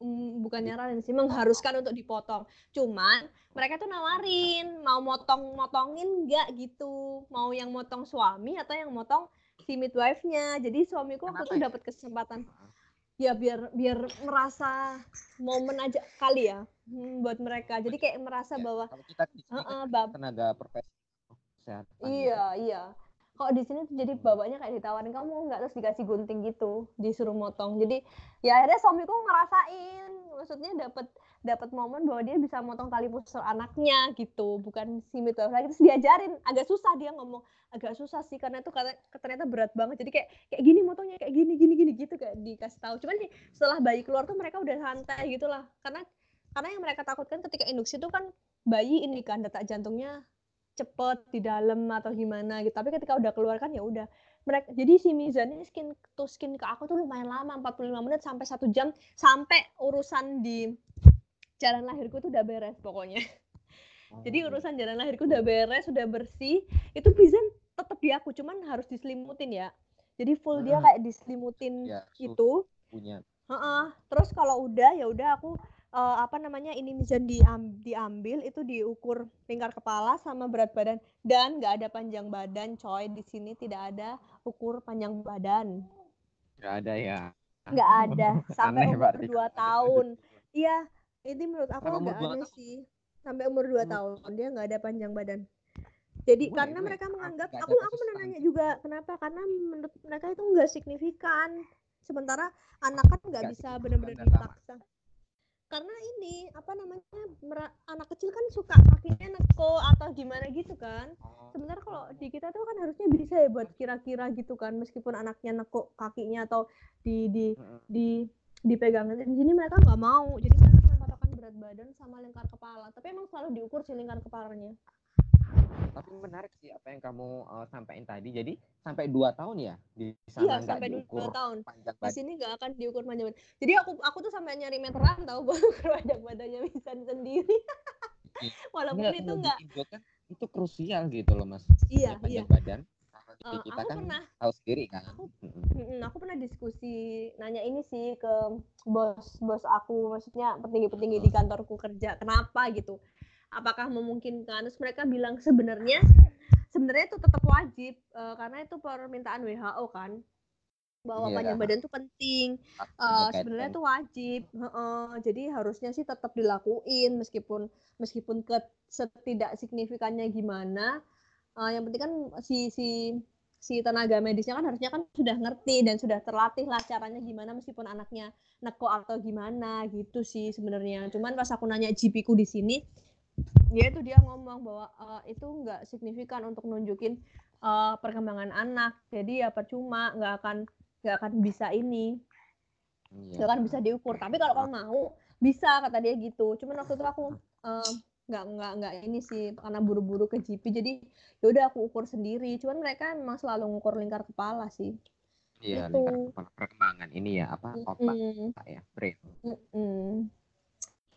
[SPEAKER 1] Mm, bukan nyaranin sih mengharuskan untuk dipotong. Cuman mereka tuh nawarin mau motong-motongin nggak gitu, mau yang motong suami atau yang motong si midwife-nya. Jadi suamiku waktu itu
[SPEAKER 2] ya?
[SPEAKER 1] dapat kesempatan ya biar biar merasa momen aja kali ya hmm, buat mereka. Jadi kayak merasa
[SPEAKER 2] Ya,
[SPEAKER 1] bahwa
[SPEAKER 2] kalau kita di sini
[SPEAKER 1] "Heeh, bab
[SPEAKER 2] tenaga profesional kesehatan gitu.
[SPEAKER 1] iya Kok di sini tuh jadi bapaknya kayak ditawarin kamu mau nggak terus dikasih gunting gitu, disuruh motong. Jadi ya akhirnya suamiku ngerasain, maksudnya dapat dapat momen bahwa dia bisa motong tali pusar anaknya gitu, bukan si midwife lagi terus diajarin. Agak susah dia ngomong, agak susah sih karena itu ternyata berat banget. Jadi kayak kayak gini motongnya kayak gini gini gini gitu kayak dikasih tahu. Cuman nih, setelah bayi keluar tuh mereka udah santai gitu lah. Karena karena yang mereka takutkan ketika induksi itu kan bayi ini kan detak jantungnya cepet di dalam atau gimana gitu. Tapi ketika udah keluar kan ya udah. Mereka jadi si Mizan ini skin to skin ke aku tuh lumayan lama 45 menit sampai satu jam sampai urusan di jalan lahirku tuh udah beres pokoknya. Jadi
[SPEAKER 2] Oh,
[SPEAKER 1] urusan jalan lahirku udah beres, udah bersih. Itu Mizan tetap di aku, cuman harus diselimutin ya. Jadi full dia
[SPEAKER 2] Hmm.
[SPEAKER 1] kayak diselimutin
[SPEAKER 2] ya
[SPEAKER 1] itu.
[SPEAKER 2] punya
[SPEAKER 1] Heeh. Terus kalau udah ya udah aku eh, apa namanya ini mizan diam- diambil itu diukur lingkar kepala sama berat badan. Dan nggak ada panjang badan coy. Di sini tidak ada ukur panjang badan.
[SPEAKER 2] Nggak ada ya.
[SPEAKER 1] Nggak ada. Sampai
[SPEAKER 2] Aneh
[SPEAKER 1] umur dua tahun. Iya ini menurut aku
[SPEAKER 2] dua
[SPEAKER 1] aneh
[SPEAKER 2] tahun?
[SPEAKER 1] sih. Sampai umur dua tahun dia nggak ada panjang badan. Jadi karena
[SPEAKER 2] wait,
[SPEAKER 1] mereka menganggap
[SPEAKER 2] nggak
[SPEAKER 1] aku aku pernah nanya juga kenapa? Karena menurut mereka itu nggak signifikan. Sementara anak kan nggak
[SPEAKER 2] Nggak
[SPEAKER 1] bisa benar-benar dipaksa karena ini apa namanya anak kecil kan suka kakinya neko atau gimana gitu kan.
[SPEAKER 2] Oh,
[SPEAKER 1] sementara kalau di kita tuh kan harusnya bisa ya buat kira-kira gitu kan meskipun anaknya neko kakinya atau di di di dipegangin di sini mereka nggak mau. Jadi mereka cuma patokan berat badan sama lingkar kepala. Tapi emang selalu diukur sih lingkar kepalanya
[SPEAKER 2] tapi menarik sih apa yang kamu uh, sampaikan tadi. Jadi sampai dua tahun ya di sana
[SPEAKER 1] iya sampai
[SPEAKER 2] diukur
[SPEAKER 1] dua tahun.
[SPEAKER 2] panjang
[SPEAKER 1] di
[SPEAKER 2] badan
[SPEAKER 1] sini nggak akan diukur panjang badan jadi aku aku tuh sampai nyari meteran tahu baru panjang badannya bisa sendiri. Walaupun
[SPEAKER 2] Nggak,
[SPEAKER 1] itu
[SPEAKER 2] di
[SPEAKER 1] nggak
[SPEAKER 2] kan itu krusial gitu loh mas.
[SPEAKER 1] Iya,
[SPEAKER 2] panjang
[SPEAKER 1] iya.
[SPEAKER 2] badan. Di
[SPEAKER 1] Eh,
[SPEAKER 2] kita
[SPEAKER 1] aku
[SPEAKER 2] kan
[SPEAKER 1] pernah
[SPEAKER 2] tahu sendiri kan.
[SPEAKER 1] Aku aku pernah diskusi nanya ini sih ke bos bos aku. Maksudnya petinggi-petinggi di kantorku kerja kenapa gitu apakah memungkinkan? Terus mereka bilang sebenarnya sebenarnya itu tetap wajib eh, karena itu permintaan WHO kan. Bahwa
[SPEAKER 2] Iya.
[SPEAKER 1] panjang badan itu penting.
[SPEAKER 2] Ada
[SPEAKER 1] sebenarnya itu wajib. Heeh, jadi harusnya sih tetap dilakuin meskipun meskipun ke setidak signifikannya gimana. Eh, yang penting kan si si si tenaga medisnya kan harusnya kan sudah ngerti dan sudah terlatih lah caranya gimana meskipun anaknya neko atau gimana gitu sih sebenarnya. Cuman pas aku nanya GP ku di sini dia itu dia ngomong bahwa eh, itu nggak signifikan untuk nunjukin eh, perkembangan anak. Jadi ya percuma nggak akan nggak akan bisa ini.
[SPEAKER 2] Iya.
[SPEAKER 1] nggak akan bisa diukur. Tapi kalau kamu mau bisa kata dia gitu. Cuman waktu itu aku eh, nggak nggak nggak ini sih karena buru-buru ke GP jadi yaudah aku ukur sendiri. Cuman mereka memang selalu ngukur lingkar kepala sih.
[SPEAKER 2] Iya,
[SPEAKER 1] Itu.
[SPEAKER 2] lingkar kepala. Perkembangan ini ya apa otak
[SPEAKER 1] Mm-mm,
[SPEAKER 2] ya brain.
[SPEAKER 1] mm-mm.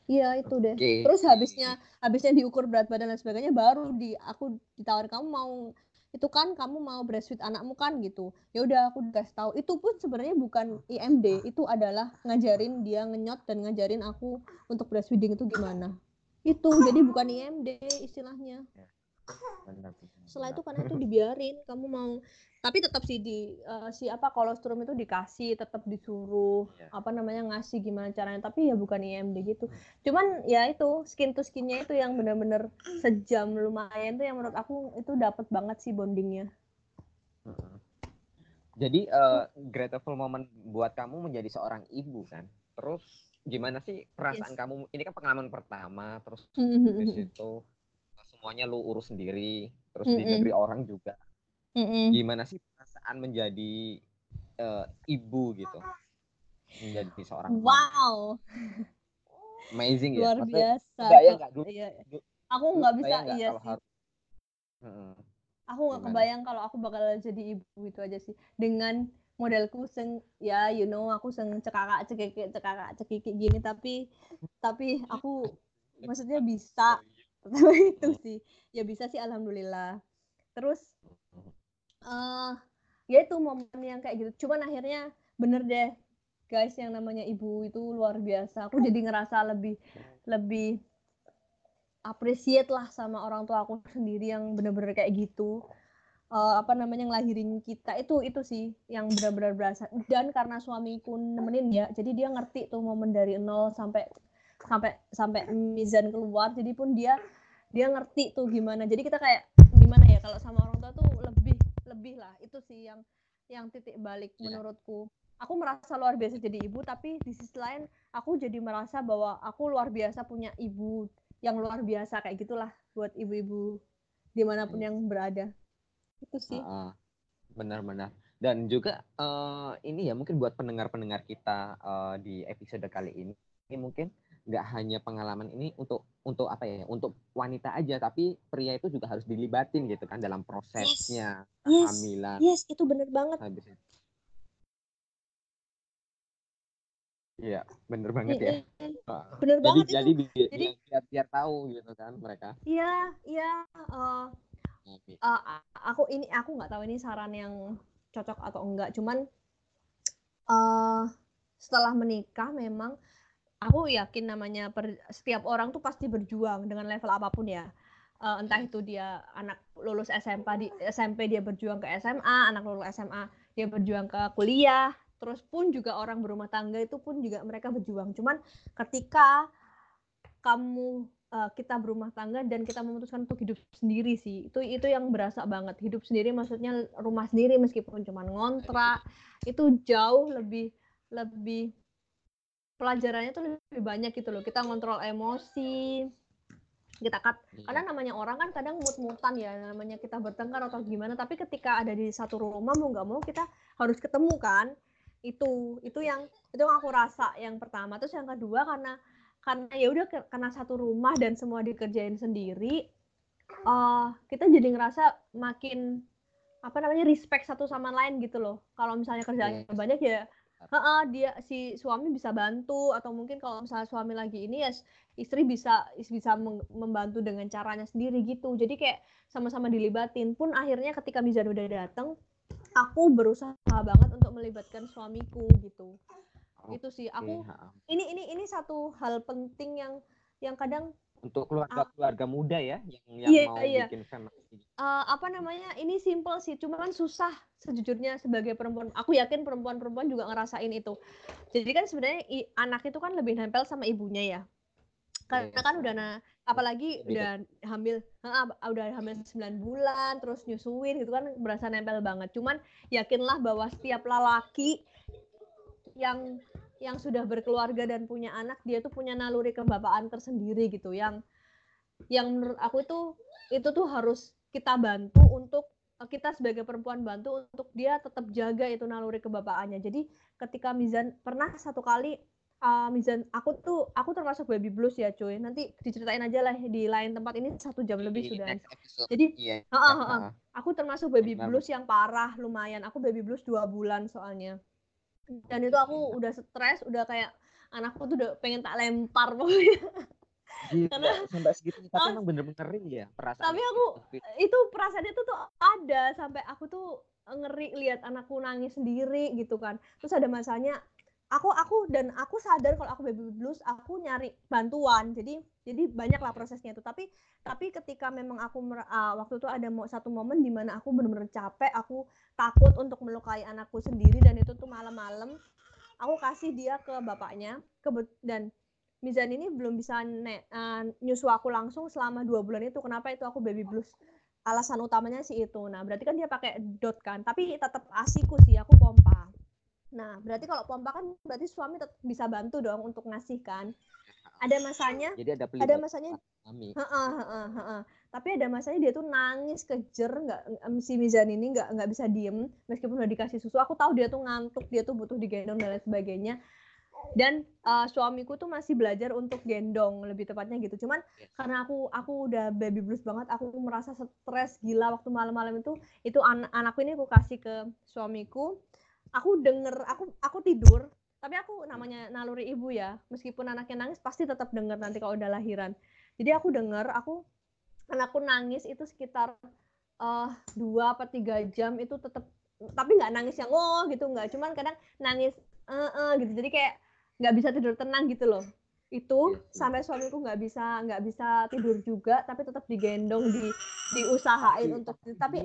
[SPEAKER 1] Iya itu deh.
[SPEAKER 2] Oke.
[SPEAKER 1] terus habisnya habisnya diukur berat badan dan sebagainya baru di aku ditawarin kamu mau itu kan kamu mau breastfeed anakmu kan? gitu. Ya udah aku dikasih tahu. Itu pun sebenarnya bukan IMD itu adalah ngajarin dia ngenyot dan ngajarin aku untuk breastfeeding itu gimana. Itu jadi bukan IMD istilahnya.
[SPEAKER 2] Benar,
[SPEAKER 1] setelah itu karena itu dibiarin kamu mau tapi tetap sih di eh, si apa kolostrum itu dikasih tetap disuruh
[SPEAKER 2] Iya.
[SPEAKER 1] apa namanya ngasih gimana caranya tapi ya bukan IMD gitu cuman ya itu skin to skinnya itu yang bener-bener sejam lumayan tuh yang menurut aku itu dapat banget sih bondingnya
[SPEAKER 2] Heeh. Jadi eh, grateful moment buat kamu menjadi seorang ibu kan. Terus gimana sih perasaan
[SPEAKER 1] Yes.
[SPEAKER 2] kamu? Ini kan pengalaman pertama, terus di situ semuanya lu urus sendiri, terus di
[SPEAKER 1] Mm-mm.
[SPEAKER 2] negeri orang juga.
[SPEAKER 1] Mm-mm.
[SPEAKER 2] Gimana sih perasaan menjadi eh, ibu gitu? Menjadi seorang
[SPEAKER 1] wow
[SPEAKER 2] amazing ya.
[SPEAKER 1] luar
[SPEAKER 2] Maksudnya,
[SPEAKER 1] biasa
[SPEAKER 2] nggak dulu?
[SPEAKER 1] Iya.
[SPEAKER 2] Du-
[SPEAKER 1] aku nggak bisa
[SPEAKER 2] nggak
[SPEAKER 1] iya sih
[SPEAKER 2] harus Heeh.
[SPEAKER 1] aku nggak kebayang kalau aku bakal jadi ibu itu aja sih dengan modelku seng ya you know aku seng cekakak cekikik cekakak cekikik gini tapi tapi aku maksudnya bisa pertama itu sih. Ya bisa sih alhamdulillah. Terus eh ya itu momen yang kayak gitu. Cuman akhirnya bener deh guys yang namanya ibu itu luar biasa. Aku jadi ngerasa lebih lebih appreciate lah sama orang tua aku sendiri yang bener-bener kayak gitu. Uh, apa namanya ngelahirin kita itu itu sih yang benar-benar berasa. Dan karena suamiku nemenin ya jadi dia ngerti tuh momen dari nol sampai sampai sampai Mizan keluar. Jadi pun dia dia ngerti tuh gimana. Jadi kita kayak gimana ya kalau sama orang tua tuh lebih lebih lah. Itu sih yang yang titik balik yeah. menurutku. Aku merasa luar biasa jadi ibu tapi di sisi lain aku jadi merasa bahwa aku luar biasa punya ibu yang luar biasa kayak gitulah buat ibu-ibu di mana pun hmm. yang berada. Itu sih.
[SPEAKER 2] Benar-benar dan juga uh, ini ya mungkin buat pendengar-pendengar kita uh, di episode kali ini ini mungkin nggak hanya pengalaman ini untuk untuk apa ya untuk wanita aja tapi pria itu juga harus dilibatin gitu kan dalam prosesnya
[SPEAKER 1] yes. kehamilan yes itu benar banget habis itu
[SPEAKER 2] Iya, bener banget ya.
[SPEAKER 1] Bener jadi, banget
[SPEAKER 2] jadi, itu. Jadi, jadi biar, biar tahu gitu kan mereka.
[SPEAKER 1] Iya, iya. Uh, uh, aku ini aku nggak tahu ini saran yang cocok atau enggak. Cuman uh, setelah menikah memang aku yakin namanya per, setiap orang tuh pasti berjuang dengan level apa pun ya. Uh, entah itu dia anak lulus SMP di SMP dia berjuang ke SMA, anak lulus SMA dia berjuang ke kuliah, terus pun juga orang berumah tangga itu pun juga mereka berjuang. Cuman ketika kamu uh, kita berumah tangga dan kita memutuskan untuk hidup sendiri sih itu itu yang berasa banget hidup sendiri maksudnya rumah sendiri meskipun cuma ngontrak itu jauh lebih lebih pelajarannya tuh lebih banyak gitu loh. Kita ngontrol emosi, kita kat iya. karena namanya orang kan kadang mut-mutan ya namanya kita bertengkar atau gimana tapi ketika ada di satu rumah mau nggak mau kita harus ketemu kan itu itu yang itu yang aku rasa yang pertama terus yang kedua karena karena ya udah karena satu rumah dan semua dikerjain sendiri uh, kita jadi ngerasa makin apa namanya respect satu sama lain gitu loh kalau misalnya kerjanya yes. banyak ya Heeh, dia si suami bisa bantu atau mungkin kalau misalnya suami lagi ini ya istri bisa bisa membantu dengan caranya sendiri gitu. Jadi kayak sama-sama dilibatin. Pun akhirnya ketika Mizan udah datang, aku berusaha banget untuk melibatkan suamiku gitu. Okay. Itu sih aku ini ini ini satu hal penting yang yang kadang
[SPEAKER 2] untuk keluarga-keluarga muda ya yang yang iya, mau iya. bikin family.
[SPEAKER 1] Uh, apa namanya? Ini simple sih, cuma kan susah sejujurnya sebagai perempuan. Aku yakin perempuan-perempuan juga ngerasain itu. Jadi kan sebenarnya anak itu kan lebih nempel sama ibunya ya. Karena yeah. kan udah nah, apalagi Beda. udah hamil, uh, udah hamil 9 bulan, terus nyusuin gitu kan berasa nempel banget. Cuman yakinlah bahwa setiap lelaki yang yang sudah berkeluarga dan punya anak dia tuh punya naluri kebapaan tersendiri gitu. Yang yang menurut aku itu itu tuh harus kita bantu untuk kita sebagai perempuan bantu untuk dia tetap jaga itu naluri kebapaannya. Jadi ketika Mizan pernah satu kali uh, Mizan aku tuh aku termasuk baby blues ya cuy. Nanti diceritain aja lah di lain tempat ini satu jam lebih sudah. jadi uh, uh, uh, uh. aku termasuk baby blues yang parah lumayan. Aku baby blues dua bulan soalnya dan itu aku udah stres udah kayak anakku tuh udah pengen tak lempar pokoknya.
[SPEAKER 2] Gila, karena sampai segitu tapi oh, emang bener-bener ngeri ya
[SPEAKER 1] perasaan tapi aku itu perasaannya tuh tuh ada sampai aku tuh ngeri lihat anakku nangis sendiri gitu kan. Terus ada masanya aku aku dan aku sadar kalau aku baby blues aku nyari bantuan. Jadi jadi banyak lah prosesnya itu. Tapi tapi ketika memang aku uh, waktu itu ada satu momen di mana aku benar-benar capek aku takut untuk melukai anakku sendiri dan itu tuh malam-malam aku kasih dia ke bapaknya ke dan Mizan ini belum bisa ne, uh, nyusu aku langsung selama dua bulan itu. Kenapa itu aku baby blues? Alasan utamanya sih itu. Nah berarti kan dia pakai dot kan. Tapi tetap asiku sih aku pompa Nah, berarti kalau pompa kan berarti suami tetap bisa bantu dong untuk ngasih kan. Ada masanya.
[SPEAKER 2] Jadi ada
[SPEAKER 1] Ada masanya. Suami. Tapi ada masanya dia tuh nangis kejer nggak si Mizan ini nggak nggak bisa diem meskipun udah dikasih susu. Aku tahu dia tuh ngantuk, dia tuh butuh digendong dan lain sebagainya. Dan uh, suamiku tuh masih belajar untuk gendong lebih tepatnya gitu. Cuman yes. karena aku aku udah baby blues banget, aku merasa stres gila waktu malam-malam itu. Itu an anakku ini aku kasih ke suamiku aku denger aku aku tidur tapi aku namanya naluri ibu ya. Meskipun anaknya nangis pasti tetap denger nanti kalau udah lahiran. Jadi aku denger aku anakku nangis itu sekitar uh, dua apa tiga jam itu tetap tapi nggak nangis yang oh gitu nggak. Cuman kadang nangis uh, uh, gitu. Jadi kayak nggak bisa tidur tenang gitu loh. Itu ya, sampai suamiku nggak bisa nggak bisa tidur juga tapi tetap digendong di diusahain untuk tapi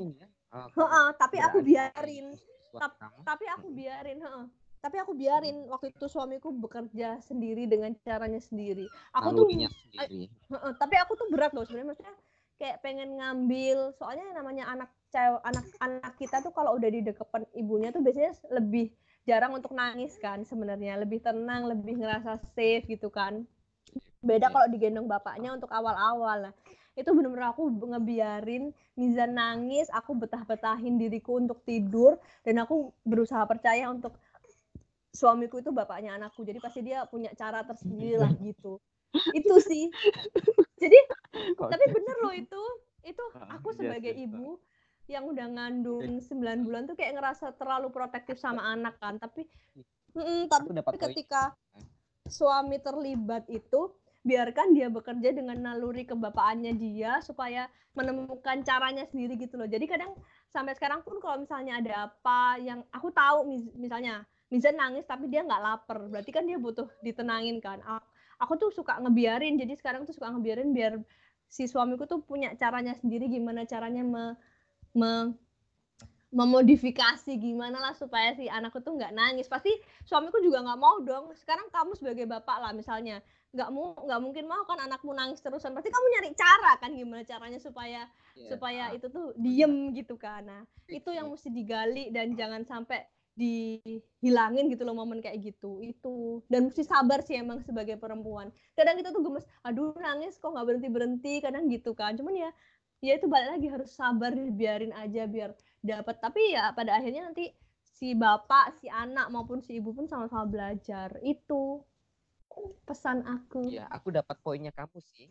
[SPEAKER 2] uh,
[SPEAKER 1] Heeh, tapi aku biarin.
[SPEAKER 2] Kamu.
[SPEAKER 1] Tapi aku biarin, heeh. Tapi aku biarin waktu itu suamiku bekerja sendiri dengan caranya sendiri. Aku tuh
[SPEAKER 2] nalurinya sendiri.
[SPEAKER 1] Heeh, tapi aku tuh berat loh sebenarnya maksudnya kayak pengen ngambil soalnya namanya anak cewek anak anak kita tuh kalau udah di depan ibunya tuh biasanya lebih jarang untuk nangis kan sebenarnya lebih tenang lebih ngerasa safe gitu kan beda
[SPEAKER 2] Iya.
[SPEAKER 1] kalau digendong bapaknya untuk awal-awal nah itu bener-bener aku ngebiarin Mizan nangis aku betah-betahin diriku untuk tidur dan aku berusaha percaya untuk suamiku itu bapaknya anakku. Jadi pasti dia punya cara tersendiri lah gitu. Itu sih. Jadi tapi bener loh itu. Itu
[SPEAKER 2] Ah,
[SPEAKER 1] aku
[SPEAKER 2] iya
[SPEAKER 1] sebagai ibu yang udah ngandung 9 bulan tuh kayak ngerasa terlalu protektif sama anak kan. Tapi mm, tapi ketika suami terlibat itu biarkan dia bekerja dengan naluri kebapaannya dia supaya menemukan caranya sendiri gitu loh. Jadi kadang sampai sekarang pun kalau misalnya ada apa yang aku tahu mis- misalnya Mizan nangis tapi dia nggak lapar berarti kan dia butuh ditenangin kan. Aku tuh suka ngebiarin jadi sekarang tuh suka ngebiarin biar si suamiku tuh punya caranya sendiri gimana caranya me, me- memodifikasi gimana lah supaya si anakku tuh nggak nangis. Pasti suamiku juga nggak mau dong. Sekarang kamu sebagai bapak lah misalnya nggak mau nggak mungkin mau kan anakmu nangis terusan. Pasti kamu nyari cara kan gimana caranya supaya
[SPEAKER 2] Iya.
[SPEAKER 1] supaya itu tuh diem gitu kan. Nah itu yang mesti digali dan jangan sampai dihilangin gitu loh momen kayak gitu itu. Dan mesti sabar sih emang sebagai perempuan. Kadang kita tuh gemes aduh nangis kok nggak berhenti berhenti kadang gitu kan. Cuman ya ya itu balik lagi harus sabar biarin aja biar dapat tapi ya pada akhirnya nanti si bapak si anak maupun si ibu pun sama-sama belajar itu pesan aku
[SPEAKER 2] Iya, aku dapat poinnya kamu sih.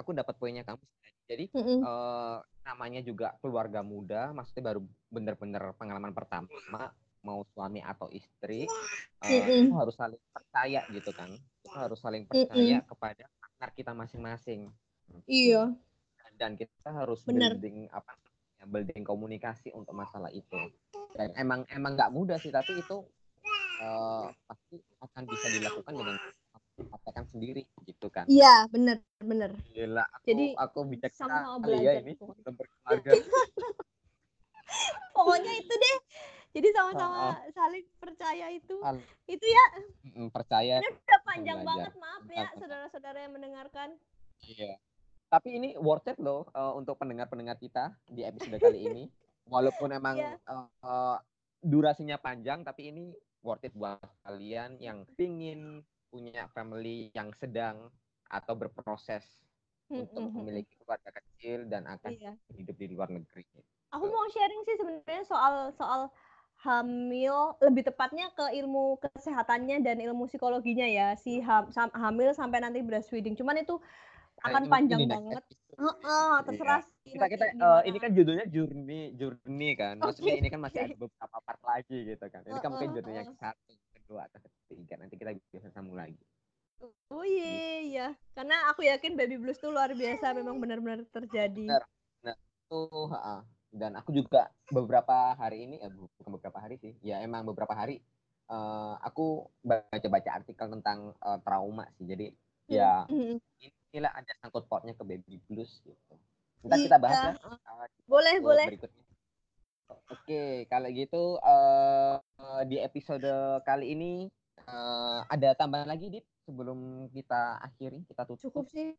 [SPEAKER 2] Aku dapat poinnya kamu. sih. Jadi eh, namanya juga keluarga muda, maksudnya baru bener-bener pengalaman pertama mau suami atau istri, itu harus saling percaya gitu kan. Itu harus saling percaya kepada partner kita masing-masing.
[SPEAKER 1] iya
[SPEAKER 2] Dan kita harus
[SPEAKER 1] Bener.
[SPEAKER 2] building apa building komunikasi untuk masalah itu. Dan emang emang nggak mudah sih, tapi itu eh, pasti akan bisa dilakukan dengan praktekkan sendiri gitu kan.
[SPEAKER 1] iya bener bener
[SPEAKER 2] Gila, aku,
[SPEAKER 1] Jadi,
[SPEAKER 2] aku
[SPEAKER 1] sama-sama
[SPEAKER 2] kali ya ini berkeluarga.
[SPEAKER 1] pokoknya itu deh jadi sama-sama saling percaya itu
[SPEAKER 2] Sal-
[SPEAKER 1] itu ya
[SPEAKER 2] percaya.
[SPEAKER 1] ini udah panjang
[SPEAKER 2] belajar.
[SPEAKER 1] banget maaf ya saudara-saudara yang mendengarkan
[SPEAKER 2] Iya. Tapi ini worth it loh eh, untuk pendengar-pendengar kita di episode kali ini. Walaupun emang
[SPEAKER 1] Iya.
[SPEAKER 2] eh, eh, durasinya panjang, tapi ini worth it buat kalian yang pingin punya family yang sedang atau berproses untuk
[SPEAKER 1] Mm-mm.
[SPEAKER 2] memiliki keluarga kecil dan akan
[SPEAKER 1] Iya.
[SPEAKER 2] hidup di luar negeri.
[SPEAKER 1] aku mau sharing sih sebenarnya soal soal hamil lebih tepatnya ke ilmu kesehatannya dan ilmu psikologinya ya si ham- sam- hamil sampai nanti breastfeeding cuman itu akan
[SPEAKER 2] Ini-
[SPEAKER 1] panjang
[SPEAKER 2] ini
[SPEAKER 1] banget. Heeh, terserah sih
[SPEAKER 2] kita
[SPEAKER 1] nanti
[SPEAKER 2] kita eh,
[SPEAKER 1] gimana.
[SPEAKER 2] ini kan judulnya journey journey kan maksudnya ini kan masih ada beberapa part lagi gitu kan ini kan mungkin journey yang
[SPEAKER 1] heeh.
[SPEAKER 2] satu kedua atau ketiga nanti kita bisa sambung lagi
[SPEAKER 1] Oh iya, iya. Karena aku yakin baby blues tuh luar biasa, memang benar-benar terjadi.
[SPEAKER 2] Benar. tuh ha-ha. dan aku juga beberapa hari ini eh, bukan beberapa hari sih ya emang beberapa hari eh, aku baca-baca artikel tentang eh, trauma sih jadi ya
[SPEAKER 1] Mm,
[SPEAKER 2] inilah ada sangkut pautnya ke baby blues gitu Ntar
[SPEAKER 1] Iya.
[SPEAKER 2] kita bahas ya eh,
[SPEAKER 1] Boleh, boleh.
[SPEAKER 2] berikutnya. Oke, kalau gitu eh, di episode kali ini eh, ada tambahan lagi, Dit, sebelum kita akhiri, kita tutup.
[SPEAKER 1] Cukup sih. Eh,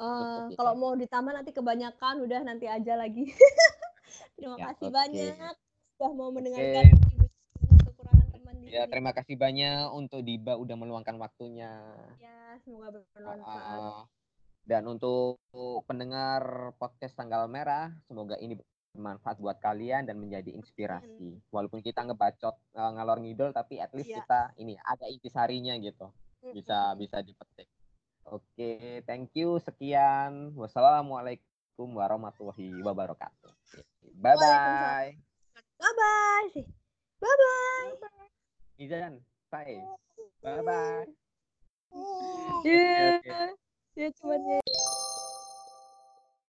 [SPEAKER 2] Cukup ya.
[SPEAKER 1] kalau mau ditambah nanti kebanyakan, udah nanti aja lagi. Terima
[SPEAKER 2] Ya,
[SPEAKER 1] kasih
[SPEAKER 2] oke.
[SPEAKER 1] banyak sudah mau mendengarkan
[SPEAKER 2] Oke.
[SPEAKER 1] ibu dengan kekurangan teman di
[SPEAKER 2] Ya, terima kasih banyak untuk Diba udah meluangkan waktunya.
[SPEAKER 1] Ya, semoga bermanfaat.
[SPEAKER 2] Ah, dan untuk pendengar podcast tanggal merah, semoga ini bermanfaat buat kalian dan menjadi inspirasi. Walaupun kita ngebacot eh, ngalor ngidol, tapi at least
[SPEAKER 1] Iya.
[SPEAKER 2] kita ini ada intisarinya gitu.
[SPEAKER 1] Mm,
[SPEAKER 2] bisa bisa dipetik. Oke, thank you. Sekian. Wassalamualaikum warahmatullahi wabarakatuh. Bye bye.
[SPEAKER 1] Bye bye. Bye bye.
[SPEAKER 2] Izan, bye. Bye bye.
[SPEAKER 1] Ya, ya cuman ya.